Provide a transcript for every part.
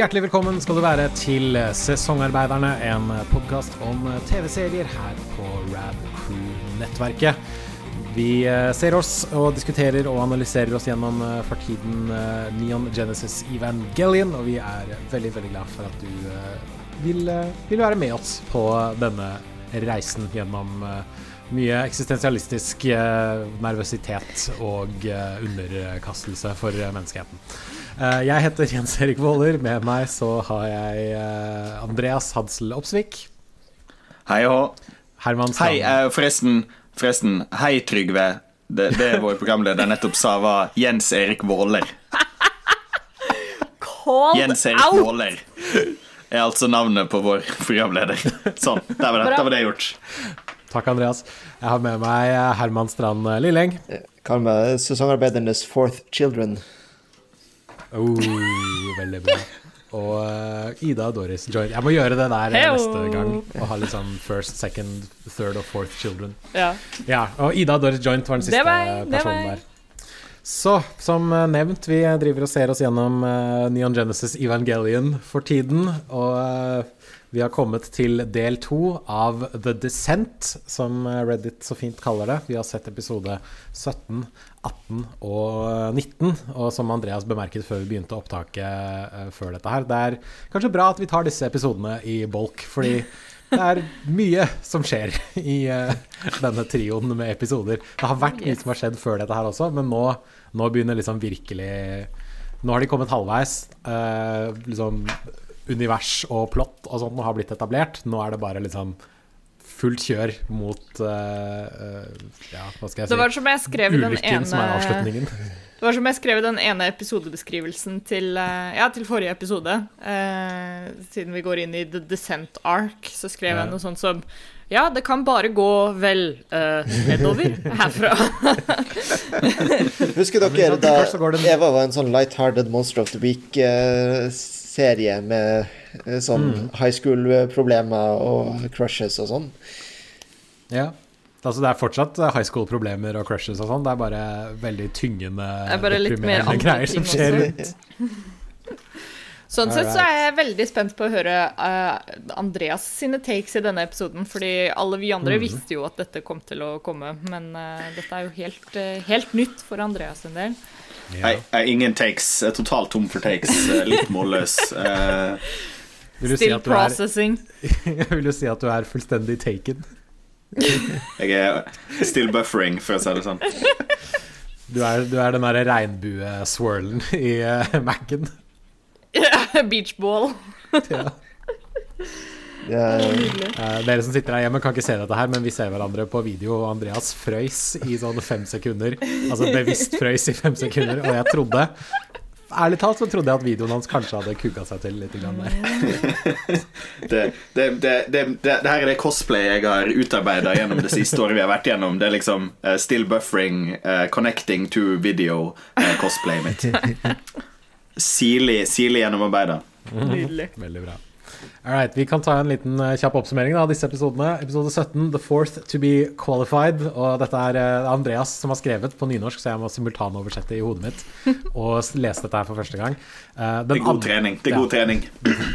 Hjertelig velkommen skal du være til Sesongarbeiderne, en podkast om TV-serier her på Rad Crew-nettverket. Vi eh, ser oss og diskuterer og analyserer oss gjennom eh, for tiden eh, Neon Genesis Evangelion, og vi er veldig, veldig glad for at du vil, vil være med oss på denne reisen gjennom mye eksistensialistisk nervøsitet og underkastelse for eh, menneskeheten. Eh, jeg heter Jens Erik Våler. Med meg så har jeg eh, Andreas Hadsel Opsvik. Hei og. Herman Hei, Strand. eh, forresten, forresten. Hei, Trygve. Det, det vår programleder nettopp sa, var Jens Erik Våler. Called Jens Erik out! Våler er altså navnet på vår programleder. Sånn, der var det, der var det gjort. Takk, Andreas. Jeg har med meg Herman Strand Lilleng. Kall meg sesongarbeidernes fourth children. Oh, veldig bra. Og eh, Ida og Doris join. Jeg må gjøre det der Heyo. neste gang. Og ha litt sånn first, second, third og fourth children. Ja. Ja, og Ida og Doris Joint var den siste Det var personen var der. Så, som eh, nevnt, vi driver og ser oss gjennom eh, Neon Genesis Evangelion for tiden. Og vi har kommet til del to av The Descent, som Reddit så fint kaller det. Vi har sett episode 17, 18 og eh, 19. Og som Andreas bemerket før vi begynte opptaket eh, før dette her, det er kanskje bra at vi tar disse episodene i bolk, fordi det er mye som skjer i eh, denne trioen med episoder. Det har vært mye som har skjedd før dette her også, men nå, nå begynner liksom virkelig Nå har de kommet halvveis. Uh, liksom Univers og plott og sånt har blitt etablert. Nå er det bare liksom fullt kjør mot uh, eh, Ja, hva skal jeg si? Det var som jeg skrev Ulykken den Ulykken som er avslutningen. Det var som jeg skrev i den ene episodebeskrivelsen til, eh, ja, til forrige episode. Eh, siden vi går inn i The Descent Arc, så skrev Ja. jeg noe sånt som Ja, det kan bare gå vel eh, nedover herfra. Husker dere da Eva var en sånn light-hearted Monster of the Week-serie med eh, sånn Mm. high school-problemer og crushes og sånn? Ja. Altså Det er fortsatt eh, high school-problemer og crushes og sånn. Det er bare veldig tyngende, er bare deprimerende greier som skjer rundt. Sånn sett så er jeg veldig spent på å høre uh, Andreas sine takes i denne episoden, fordi alle vi andre Mhm. visste jo at dette kom til å komme, men uh, dette er jo helt, uh, helt nytt for Andreas sin del. Hei, Nei, ingen takes. Jeg er Totalt tom for takes. eh, Litt målløs. Eh, Vil si Still er, processing. vil du si at du er fullstendig taken? Jeg er still buffering, for å si det sånn. Du er, du er den derre regnbue-swirlen i uh, Mac-en. Beachball. Ja. Ja, Eh, dere som sitter her hjemme, kan ikke se dette her, men vi ser hverandre på video, og Andreas frøys i sånn fem sekunder. Altså bevisst frøys i fem sekunder, og jeg trodde Ærlig talt så trodde jeg at videoen hans kanskje hadde kuka seg til litt grann der. Det, det, det, det, det, det her er det cosplay jeg har utarbeida gjennom det siste året vi har vært gjennom. Det er liksom uh, still buffering, uh, connecting to video, eh, cosplayet mitt. Sirlig gjennomarbeida. Nydelig. Veldig bra. All right, Vi kan ta en liten eh, kjapp oppsummering av disse episodene. Episode 17, The Fourth to be Qualified. Og dette er eh, Andreas som har skrevet på nynorsk, så jeg må simultanoversette i hodet mitt. Og lese dette her for første gang. Eh, den Det er god trening. Det er god trening.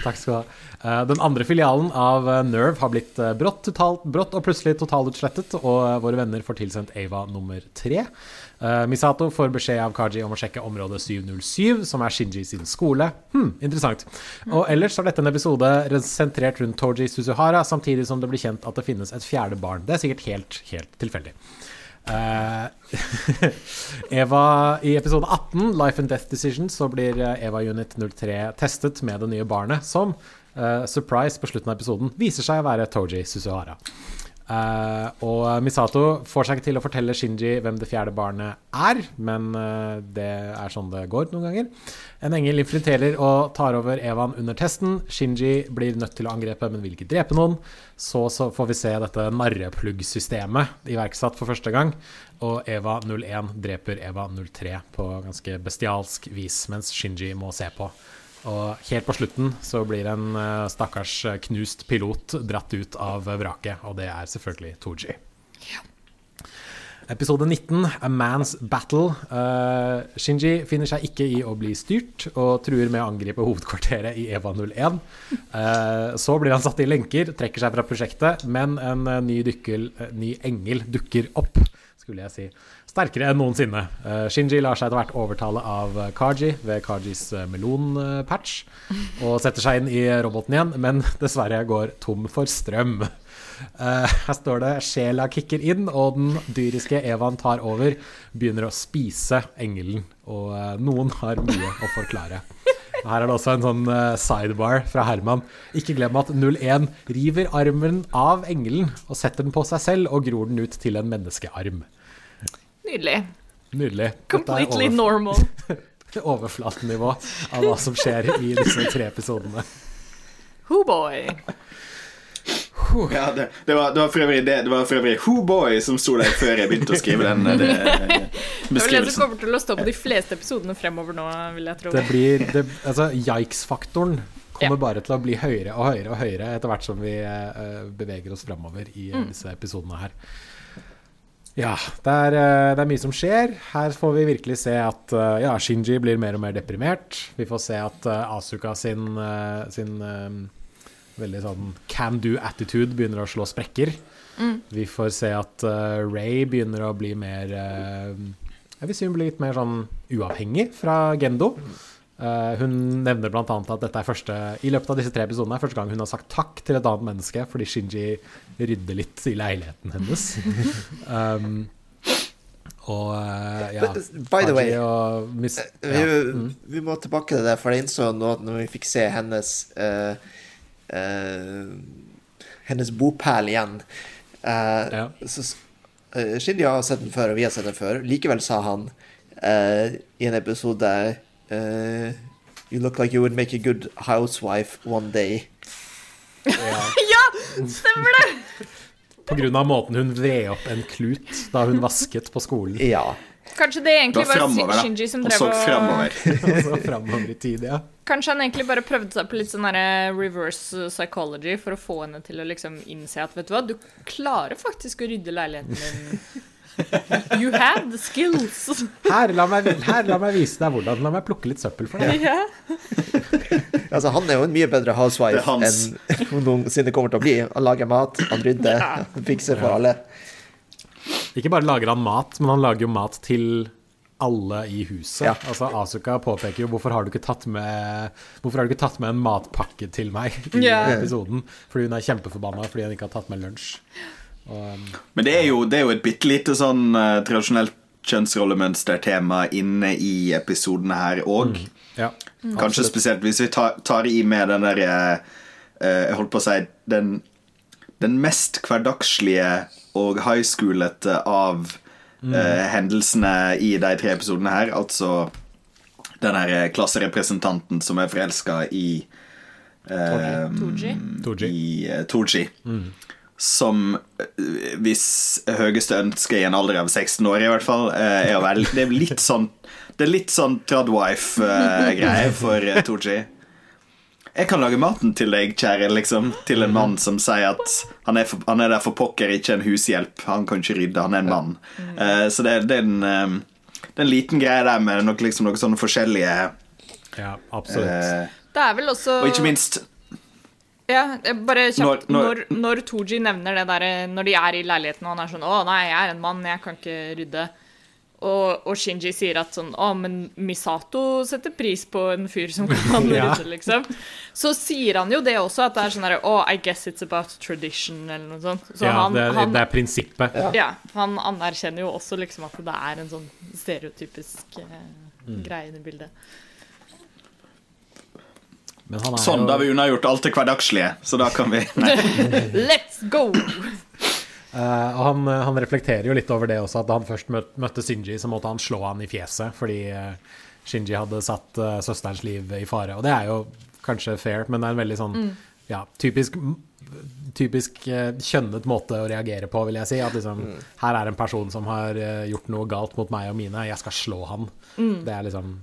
Takk skal du ha. Eh, Den andre filialen av eh, Nerve har blitt eh, brått, totalt, brått og plutselig totalutslettet, og våre venner får tilsendt Ava nummer tre. Misato får beskjed av Kaji om å sjekke område 707, som er Shinji sin skole. Hm, interessant. Og ellers er dette en episode sentrert rundt Toji Suzuhara, samtidig som det blir kjent at det finnes et fjerde barn. Det er sikkert helt, helt tilfeldig. Uh, Eva I episode 18, Life and Death Decision, så blir Eva Unit 03 testet med det nye barnet, som eh, surprise på slutten av episoden viser seg å være Toji Susuhara. Uh, og Misato får seg ikke til å fortelle Shinji hvem det fjerde barnet er, men uh, det er sånn det går noen ganger. En engel infiltrerer og tar over Evan under testen. Shinji blir nødt til å angrepe, men vil ikke drepe noen. Så, så får vi se dette narreplugg-systemet iverksatt for første gang. Og Eva 01 dreper Eva 03 på ganske bestialsk vis, mens Shinji må se på. Og helt på slutten så blir en eh, stakkars eh, knust pilot dratt ut av vraket, og det er selvfølgelig Tooji. Episode 19, A Man's Battle. Uh, Shinji finner seg ikke i å bli styrt og truer med å angripe hovedkvarteret i EVA 01. Uh, så blir han satt i lenker, trekker seg fra prosjektet, men en ny, dykkel, ny, engel dukker opp, skulle jeg si. Sterkere enn noensinne. Shinji lar seg etter hvert overtale av Kaji ved Kajis melonpatch, og setter seg inn i roboten igjen, men dessverre går tom for strøm. Uh, her står det 'sjela kicker inn', og den dyriske Evan tar over. Begynner å spise engelen, og noen har mye å forklare. Her er det også en sånn sidebar fra Herman. Ikke glem at 01 river armen av engelen og setter den på seg selv og gror den ut til en menneskearm. Nydelig. Nydelig. Completely normal. overflatenivå av hva som skjer i disse tre episodene. Hooboy. boy. Ja, det, det, var, det, var, for øvrig det, det var for øvrig Who Boy som sto der før jeg begynte å skrive den det, beskrivelsen. Det er det som kommer til å stå på de fleste episodene fremover nå, vil jeg tro. Det blir, altså, Yikes-faktoren kommer ja. bare til å bli høyere og høyere og høyere etter hvert som vi uh, beveger oss fremover i mm. disse episodene her. Ja, det er, uh, det er, mye som skjer. Her får vi virkelig se at ja, Shinji blir mer og mer deprimert. Vi får se at Asuka sin, sin veldig sånn can do-attitude begynner å slå sprekker. Mm. Vi får se at Ray begynner å bli mer Jeg vil si hun blir litt mer sånn uavhengig fra Gendo. Uh, hun nevner bl.a. at dette er første i løpet av disse tre episodene er første gang hun har sagt takk til et annet menneske fordi Shinji rydder litt i leiligheten hennes. um, og ja By the way, mis, ja. vi, mm. vi, må tilbake til det, for jeg innså nå når vi fikk se hennes uh, uh, hennes bopæl igjen. Uh, ja. så, uh, Shindy har sett den før, og vi har sett den før. Likevel sa han i en episode You look like you would make a good housewife one day. Ja, ja stemmer det! På grunn av måten hun vred opp en klut da hun vasket på skolen. Ja Kanskje det egentlig var Shinji som drev og så framover i tid, ja. Kanskje han egentlig bare prøvde seg på litt sånn reverse psychology for å få henne til å liksom innse at vet du hva, du klarer faktisk å rydde leiligheten din. You have the skills. Her, la meg, her, la meg vise deg hvordan. La meg plukke litt søppel for deg. Ja. altså, han er jo en mye bedre housewife enn hun noensinne kommer til å bli. Han lager mat, han rydder, ja. fikser for alle. Ikke bare lager han mat, men han lager jo mat til alle i huset. Ja. Altså Asuka påpeker jo hvorfor har du ikke tatt med Hvorfor har du ikke tatt med en matpakke til meg i yeah. episoden? Fordi hun er kjempeforbanna fordi hun ikke har tatt med lunsj. Og, um, Men det er jo, det er jo et bitte lite sånn uh, tradisjonelt kjønnsrollemønstertema inne i episodene her òg. Mm. Ja, Kanskje absolutt. spesielt hvis vi tar, tar, i med den derre uh, Jeg holdt på å si den, den mest hverdagslige og high schoolete av mm. uh, hendelsene i de tre episodene her. Altså den her klasserepresentanten som er forelska i uh, Toji. I uh, Toji. Mm. Som hvis høyeste ønske i en alder av 16 år, i hvert fall, er å være Det er litt sånn Det er litt sånn Tradwife-greie for Tooji. Jeg kan lage maten til deg, kjære, liksom. Til en mann som sier at han er, for, han er der for pokker, ikke en hushjelp. Han kan ikke rydde, han er en mann. Så det, det, er en, det, er en, liten greie der med noe, liksom, noen sånne forskjellige Ja, absolutt. Uh, det er vel også Og ikke minst ja, bare kjapt. Når, når, når Tooji nevner det der når de er i leiligheten og han er sånn 'Å, nei, jeg er en mann, jeg kan ikke rydde'. Og, og, Shinji sier at sånn Å, men Misato setter pris på en fyr som kan ja. rydde, liksom. Så sier han jo det også, at det er sånn derre Å, I guess it's about tradition, eller noe sånt. Så ja, han, det, er, han, det, er prinsippet. Ja. ja. Han anerkjenner jo også liksom at det er en sånn stereotypisk eh, mm. greie i bildet. Sånn, jo... da har vi unnagjort alt det hverdagslige, så da kan vi Let's go! Uh, og han, eh, han, reflekterer jo litt over det også, at da han først møtte Shinji, så måtte han slå han i fjeset fordi uh, Shinji hadde satt uh, søsterens liv i fare. Og det er jo kanskje fair, men det er en veldig sånn mm. ja, typisk, typisk kjønnet måte å reagere på, vil jeg si. At liksom, mm. her er en person som har gjort noe galt mot meg og mine, jeg skal slå han. Mm. Det er liksom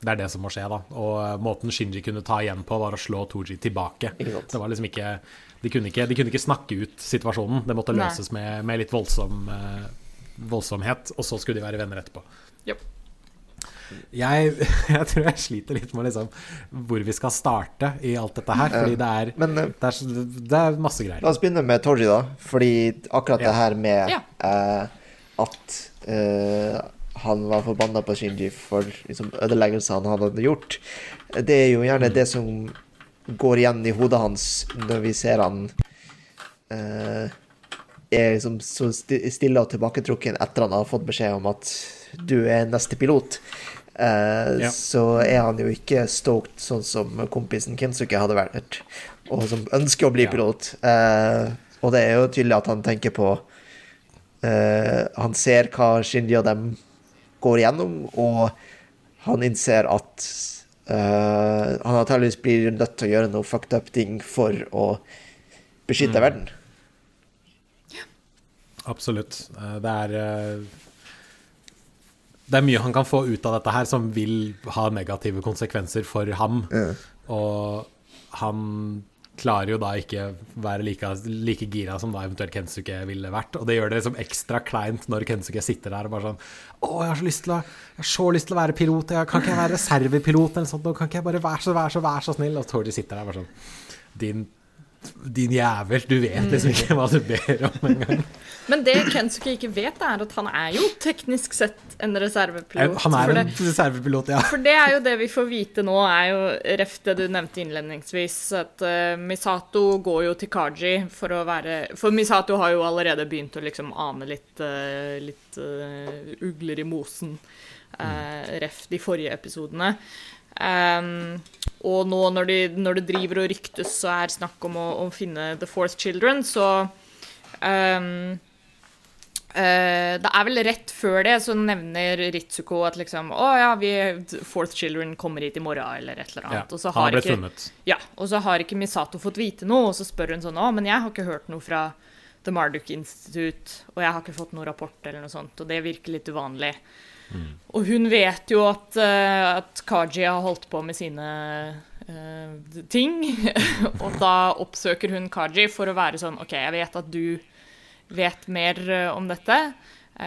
det er det som må skje, da. Og måten Shinji kunne ta igjen på, var å slå Tooji tilbake. Det var liksom ikke de kunne, ikke, de kunne ikke snakke ut situasjonen. Det måtte løses med, med, litt voldsom, uh, voldsomhet, og så skulle de være venner etterpå. Yep. Jeg, jeg, tror jeg sliter litt med liksom hvor vi skal starte i alt dette her. Fordi det er, Men, eh, det er, det er masse greier. La oss begynne med Torji, da. Fordi akkurat ja. det her med ja. eh, at eh, han var forbanna på Shinji for liksom, ødeleggelsene han hadde gjort, det er jo gjerne det som går igjen i hodet hans når vi ser han eh, er liksom så stille og tilbaketrukken etter han har fått beskjed om at du er neste pilot. Eh, ja. Så er han jo ikke stoked sånn som kompisen Kinsuke hadde vært, og som ønsker å bli ja. pilot. Eh, og det er jo tydelig at han tenker på eh, Han ser hva Shinji og dem går igjennom, og han innser at uh, han antakeligvis blir nødt til å gjøre noe fucked up ting for å beskytte mm. verden. Absolutt. Eh, det er eh, Det er mye han kan få ut av dette her som vil ha negative konsekvenser for ham. Mm. Og han klarer jo da ikke være like, like gira som da eventuelt Kensuke ville vært. Og det gjør det liksom ekstra kleint når Kensuke sitter der og bare sånn Å, jeg har så lyst til å, jeg har så lyst til å være pilot. Jeg, kan ikke jeg være reservepilot eller sånt? Kan ikke jeg bare være så, være så, være så snill? Og Tordi sitter der bare sånn Din din jævel, du vet liksom ikke hva du ber om engang. Men det Kensuke ikke vet, er at han er jo teknisk sett en reservepilot. Han er en det, reservepilot, ja. For det er jo det vi får vite nå, er jo ref det du nevnte innledningsvis, at uh, Misato går jo til Kaji for å være For Misato har jo allerede begynt å liksom ane litt, uh, litt uh, ugler i mosen, ref de forrige episodene. Um, og nå når, de, når, det driver og ryktes og er snakk om å, å finne The Fourth Children, så um, uh, Det er vel rett før det så nevner Ritsuko at liksom Å ja, vi, Fourth Children kommer hit i morgen, eller et eller annet. Ja, og så har han ble ikke, funnet. Ja, og så har ikke Misato fått vite noe, og så spør hun sånn Å, men jeg har ikke hørt noe fra The Marduk Institute, og jeg har ikke fått noen rapport eller noe sånt, og det virker litt uvanlig. Mm. Og hun vet jo at, uh, at Kaji har holdt på med sine uh, ting. og da oppsøker hun Kaji for å være sånn OK, jeg vet at du vet mer uh, om dette.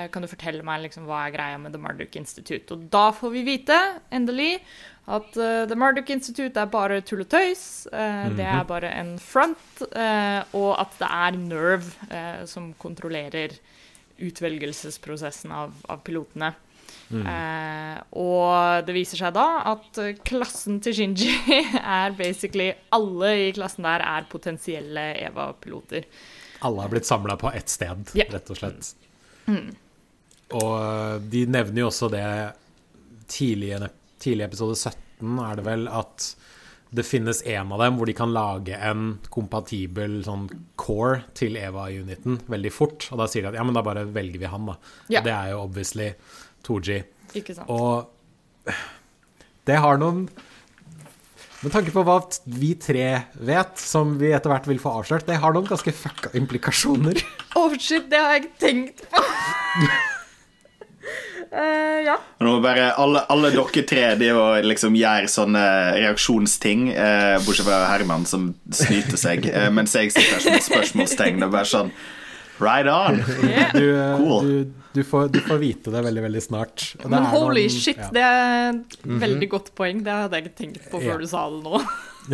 kan du fortelle meg liksom, hva er greia med The Marduk Institute? Og da får vi vite, endelig, at The Marduk Institute er bare tull og tøys. Mm -hmm. Det er bare en front. og at det er Nerve som kontrollerer utvelgelsesprosessen av, av pilotene. Mm. Eh, og det viser seg da at klassen til Shinji er basically Alle i klassen der er potensielle EVA-piloter. Alle har blitt samla på ett sted, yeah. rett og slett. Mm. Og eh, de nevner jo også det tidlig i episode 17, er det vel, at det finnes en av dem hvor de kan lage en kompatibel sånn core til EVA-uniten veldig fort. Og da sier de at ja, men da bare velger vi han, da. Yeah. Det er jo obviously Tooji. Ikke sant. Og det har noen Med tanke på hva vi tre vet, som vi etter hvert vil få avslørt, det har noen ganske fucka implikasjoner. Oh shit, det har jeg ikke tenkt på. Uh, ja. Nå bare alle, alle dere tre de liksom gjør sånne reaksjonsting, uh, bortsett fra Herman, som snyter seg, uh, mens jeg sitter her som et spørsmålstegn. Er bare sånn Right on! Yeah. Du, cool. du, du, får, du, får, vite det veldig, veldig snart. Men holy noen, shit, ja. det er et mhm. veldig mm -hmm. godt poeng. Det hadde jeg ikke tenkt på før ja. du sa det nå.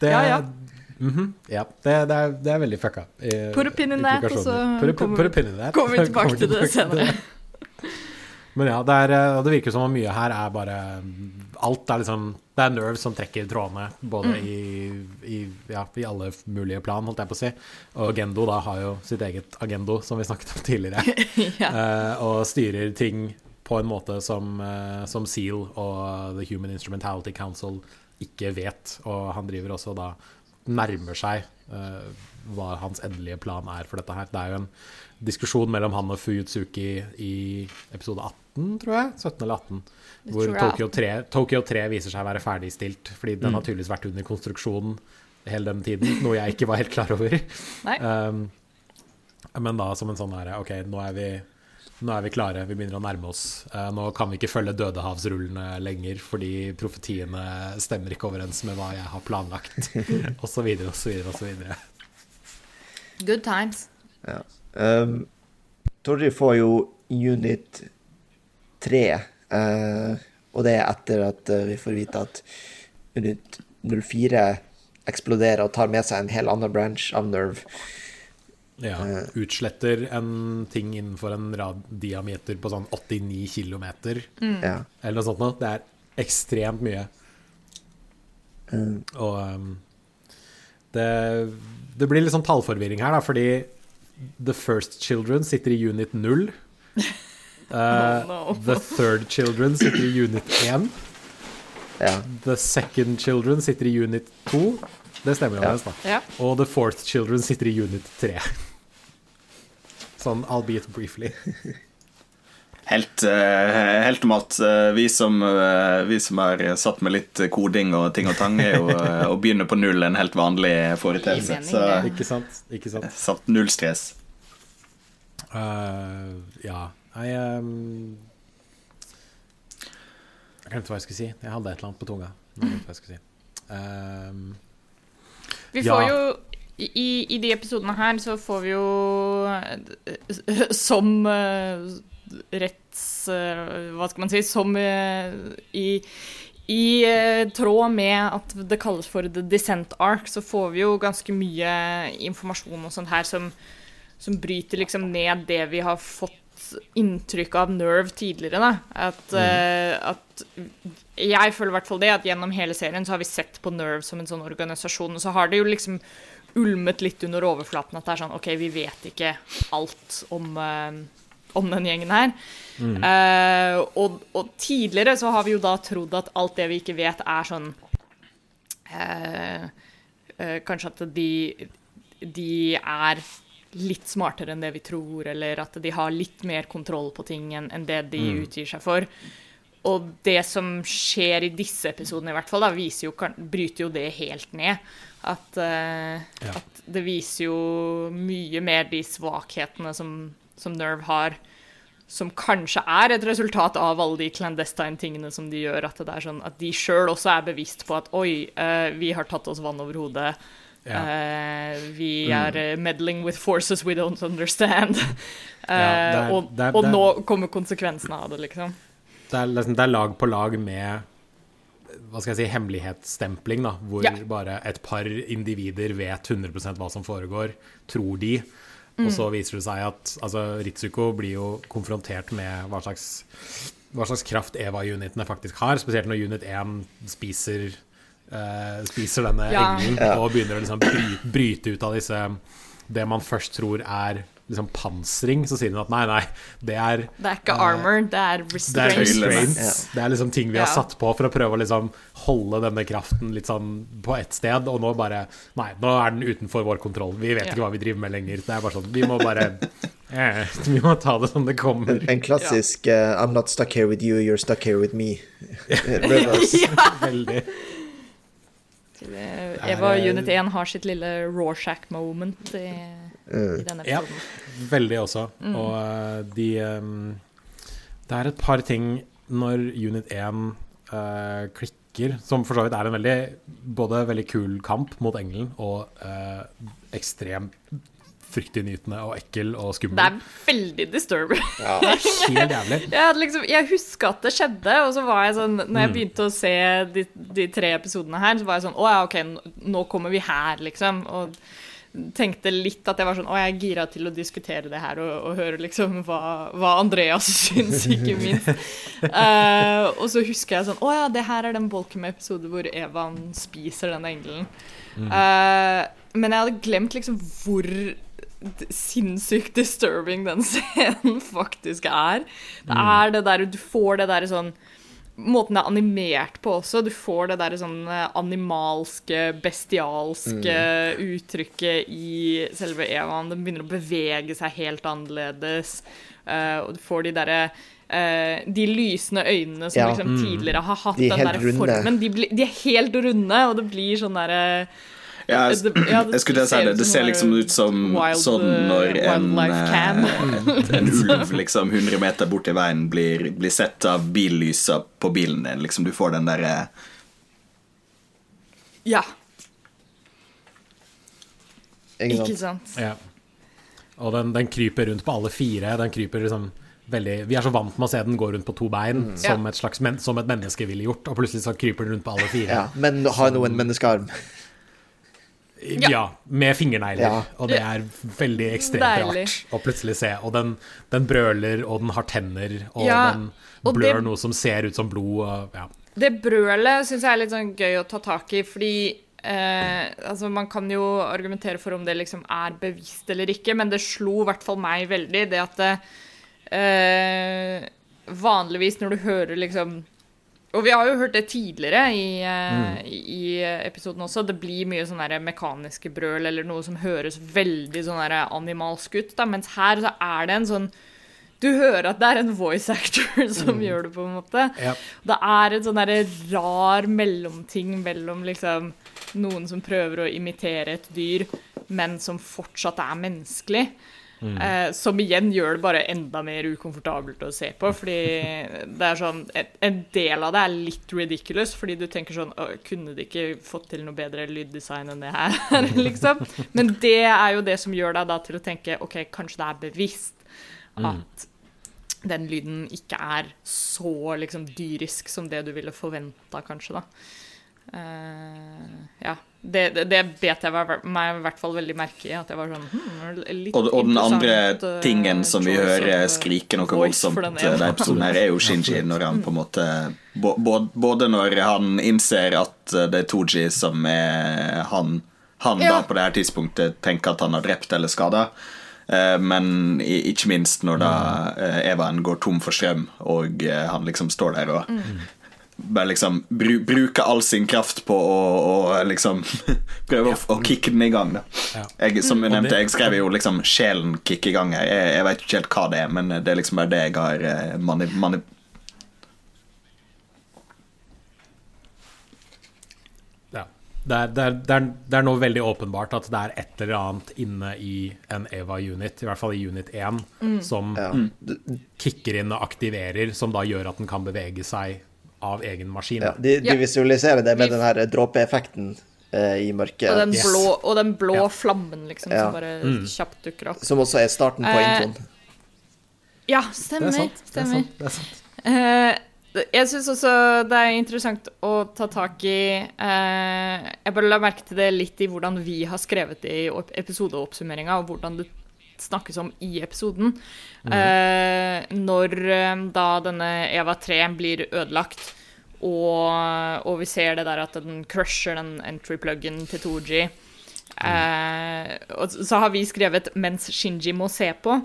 det, ja, ja. Mm -hmm. ja det, det, er, det, er, veldig fucka. Put a pin in that, og så kommer, kommer vi tilbake til det senere. Men ja, det, er, det virker som om mye her er bare Alt er liksom Det er Nerve som trekker trådene, både mm. i, i, ja, i, alle mulige plan, holdt jeg på å si. Og Gendo da har jo sitt eget agendo, som vi snakket om tidligere. ja. uh, og styrer ting på en måte som, uh, som Seal og The Human Instrumentality Council ikke vet. Og han driver også da nærmer seg uh, hva hans endelige plan er for dette her. Det er jo en diskusjon mellom han og Fuyutsuki i episode 18, tror jeg. 17 eller 18. Hvor Tokyo 3, Tokyo 3, viser seg å være ferdigstilt. Fordi den har mm. tydeligvis vært under konstruksjon hele den tiden, noe jeg ikke var helt klar over. um, men da som en sånn herre OK, nå er, vi, nå er vi klare, vi begynner å nærme oss. Uh, nå kan vi ikke følge dødehavsrullene lenger fordi profetiene stemmer ikke overens med hva jeg har planlagt, osv., osv., osv. Good times. Ja. Um, Torry får jo unit 3, uh, og det er etter at uh, vi får vite at unit 04 eksploderer og tar med seg en hel annen branch av Nerve. Ja, uh, utsletter en ting innenfor en diameter på sånn 89 km, mm. eller noe sånt noe. Det er ekstremt mye. Mm. Og um, det, det, blir litt sånn tallforvirring her, da, fordi The First Children sitter i unit 0. Uh, no, no. The Third Children sitter i unit 1. Ja. The Second Children sitter i unit 2. Det stemmer jo, ja. da. Ja. Og The Fourth Children sitter i unit 3. Sånn albeit briefly. Helt, uh, helt om Uh, vi, som, uh, vi som er satt med litt koding og ting og tang, er jo å begynne på null en helt vanlig foreteelse. Så ikke sant? Ikke sant? Satt null stress. ja. Jeg um, Jeg glemte hva jeg skulle si. Jeg hadde et eller annet på tunga. Jeg glemte hva jeg skulle si. Um, vi får ja. jo i, i, de episodene her så får vi jo Som uh, retts... Uh, hva skal man si? Som i i tråd med at det kalles for The Descent Arc, så får vi jo ganske mye informasjon og sånt her som, som bryter liksom ned det vi har fått inntrykk av Nerve tidligere. Da. At, mm. uh, at Jeg føler i hvert fall det, at gjennom hele serien så har vi sett på Nerve som en sånn organisasjon. Og så har det jo liksom ulmet litt under overflaten at det er sånn OK, vi vet ikke alt om, uh, om den gjengen her. Mm. Uh, og, og, tidligere så har vi jo da trodd at alt det vi ikke vet, er sånn uh, Kanskje at de, de er litt smartere enn det vi tror, eller at de har litt mer kontroll på ting enn, enn det de mm. utgir seg for. Og det som skjer i disse episodene, i hvert fall, da, jo, bryter jo det helt ned. At, uh, ja. at, det viser jo mye mer de svakhetene som, som Nerve har, som kanskje er et resultat av alle de clandestine tingene som de gjør. At, det sånn, at de sjøl også er bevisst på at oi, uh, vi har tatt oss vann over hodet. Ja. Uh, vi er mm. meddling with forces we don't understand. ja, er, og, er, og nå kommer konsekvensene av det, liksom. Det er, liksom, det er lag på lag med hva skal jeg si, hemmelighetsstempling, da, hvor ja. bare et par individer vet 100% hva som foregår, tror de. Mm. Og så viser det seg at altså, Ritsuko blir jo konfrontert med hva slags, hva slags kraft Eva-unitene faktisk har, spesielt når unit 1 spiser, uh, spiser denne ja. engelen og begynner å liksom bryte, bryte ut av disse det man først tror er liksom pansring, så sier hun at nei, nei, det er Det er ikke uh, armor, det er restraints. Det er, restraints. Ja. det er liksom ting vi har satt på for å prøve å liksom holde denne kraften litt sånn på ett sted, og nå bare Nei, nå er den utenfor vår kontroll. Vi vet ja. ikke hva vi driver med lenger. Det er bare sånn Vi må bare eh, Vi må ta det som det kommer. En klassisk uh, I'm not stuck here with you, you're stuck here with me. Veldig. Eva Unit 1 har sitt lille Rorschach-moment i i denne episoden. Ja, veldig også. Mm. Og uh, de um, Det er et par ting når Unit 1 uh, eh, klikker, som for så vidt er en veldig både veldig kul kamp mot engelen og uh, ekstremt fryktinngytende og ekkel og skummel. Det er veldig disturbing. Ja. Helt jævlig. jeg, liksom, jeg huska at det skjedde, og så var jeg sånn Når jeg mm. begynte å se de, de tre episodene her, så var jeg sånn Å ja, OK, nå kommer vi her, liksom. Og tenkte litt at jeg var sånn Å, jeg er gira til å diskutere det her og, og høre liksom hva, hva, Andreas syns, ikke minst. uh, og så husker jeg sånn Å ja, det her er den Bolkem-episode hvor Evan spiser den engelen. Mm. Uh, men jeg hadde glemt liksom hvor sinnssykt disturbing den scenen faktisk er. Det mm. er det der Du får det derre sånn måten det er animert på også. Du får det der sånn eh, animalske, bestialske mm. uttrykket i selve Evan. Den begynner å bevege seg helt annerledes. Uh, og du får de derre uh, De lysende øynene som ja. liksom mm. tidligere har hatt de den der formen. De, blir, de, er helt runde, og det blir sånn derre uh, ja, jeg, jeg skulle si det. Det ser liksom ut som wild, sånn når en, eh, en ulv liksom 100 meter bort i veien blir, blir sett av billysa på bilen din. Liksom du får den derre Ja. Ikke sant. Ja. Og den, den, kryper rundt på alle fire. Den kryper liksom veldig Vi er så vant med å se den gå rundt på to bein mm. som, et slags, som et menneske ville gjort, og plutselig så kryper den rundt på alle fire. Ja, men har noen menneskearm. Ja. ja, med fingernegler. Ja. Og det er veldig ekstremt Deilig. rart å plutselig se. Og den, den, brøler, og den har tenner, og ja, den blør det, noe som ser ut som blod. Og, ja. Det brølet syns jeg er litt sånn gøy å ta tak i, fordi eh, altså Man kan jo argumentere for om det liksom er bevisst eller ikke, men det slo i hvert fall meg veldig, det at eh, Vanligvis når du hører liksom og vi har jo hørt det tidligere i, uh, mm. i, episoden også. Det blir mye sånn mekaniske brøl eller noe som høres veldig sånn animalsk ut. Da. Mens her så er det en sånn Du hører at det er en voice actor som mm. gjør det, på en måte. Ja. Det er en sånn rar mellomting mellom liksom noen som prøver å imitere et dyr, men som fortsatt er menneskelig. Mm. Eh, som igjen gjør det bare enda mer ukomfortabelt å se på. Fordi det er sånn En del av det er litt ridiculous, fordi du tenker sånn Kunne de ikke fått til noe bedre lyddesign enn det her, liksom? Men det er jo det som gjør deg da til å tenke OK, kanskje det er bevisst mm. at den lyden ikke er så liksom dyrisk som det du ville forventa, kanskje, da. Uh, ja. Det, det, det, bet jeg meg i hvert fall veldig merke i. At jeg var sånn hmm, litt og, og den andre eh, tingen som vi hører skrike noe voldsomt i denne episoden, her er jo Shinji når han på en måte Både når han innser at det er Tooji som er han, han ja. da på det her tidspunktet tenker at han har drept eller skada, eh, men ikke minst når da Evan går tom for strøm, og han liksom står der og mm bare liksom bru, bruke all sin kraft på å, å liksom prøve ja. å, å, kicke den i gang. Da. Ja. Jeg, som jeg nevnte, jeg skrev jo liksom 'sjelen kick i gang'. Jeg, jeg vet ikke helt hva det er, men det er liksom bare det jeg har eh, mani... mani ja. Det er, det, er, det, er, det er, nå veldig åpenbart at det er et eller annet inne i en EVA-unit, i hvert fall i unit 1, mm. som ja. kicker inn og aktiverer, som da gjør at den kan bevege seg av egen maskin. Ja, de, de visualiserer det med den her dråpeeffekten eh, i mørket. Og den blå, yes. og den blå ja. flammen, liksom, ja. som bare mm. kjapt dukker opp. Som også er starten på eh, introen. Ja, stemmer. Det er sant. Stemmer. Det er sant. Det er sant. Eh, jeg syns også det er interessant å ta tak i eh, Jeg bare la merke til det litt i hvordan vi har skrevet det i episodeoppsummeringa, og hvordan det snakkes om i episoden. Mm. Eh, når eh, da denne Eva 3 blir ødelagt, og, og, vi ser det der at den crusher den entry-pluggen til 2G. Eh, så har vi skrevet 'mens Shinji må se på'.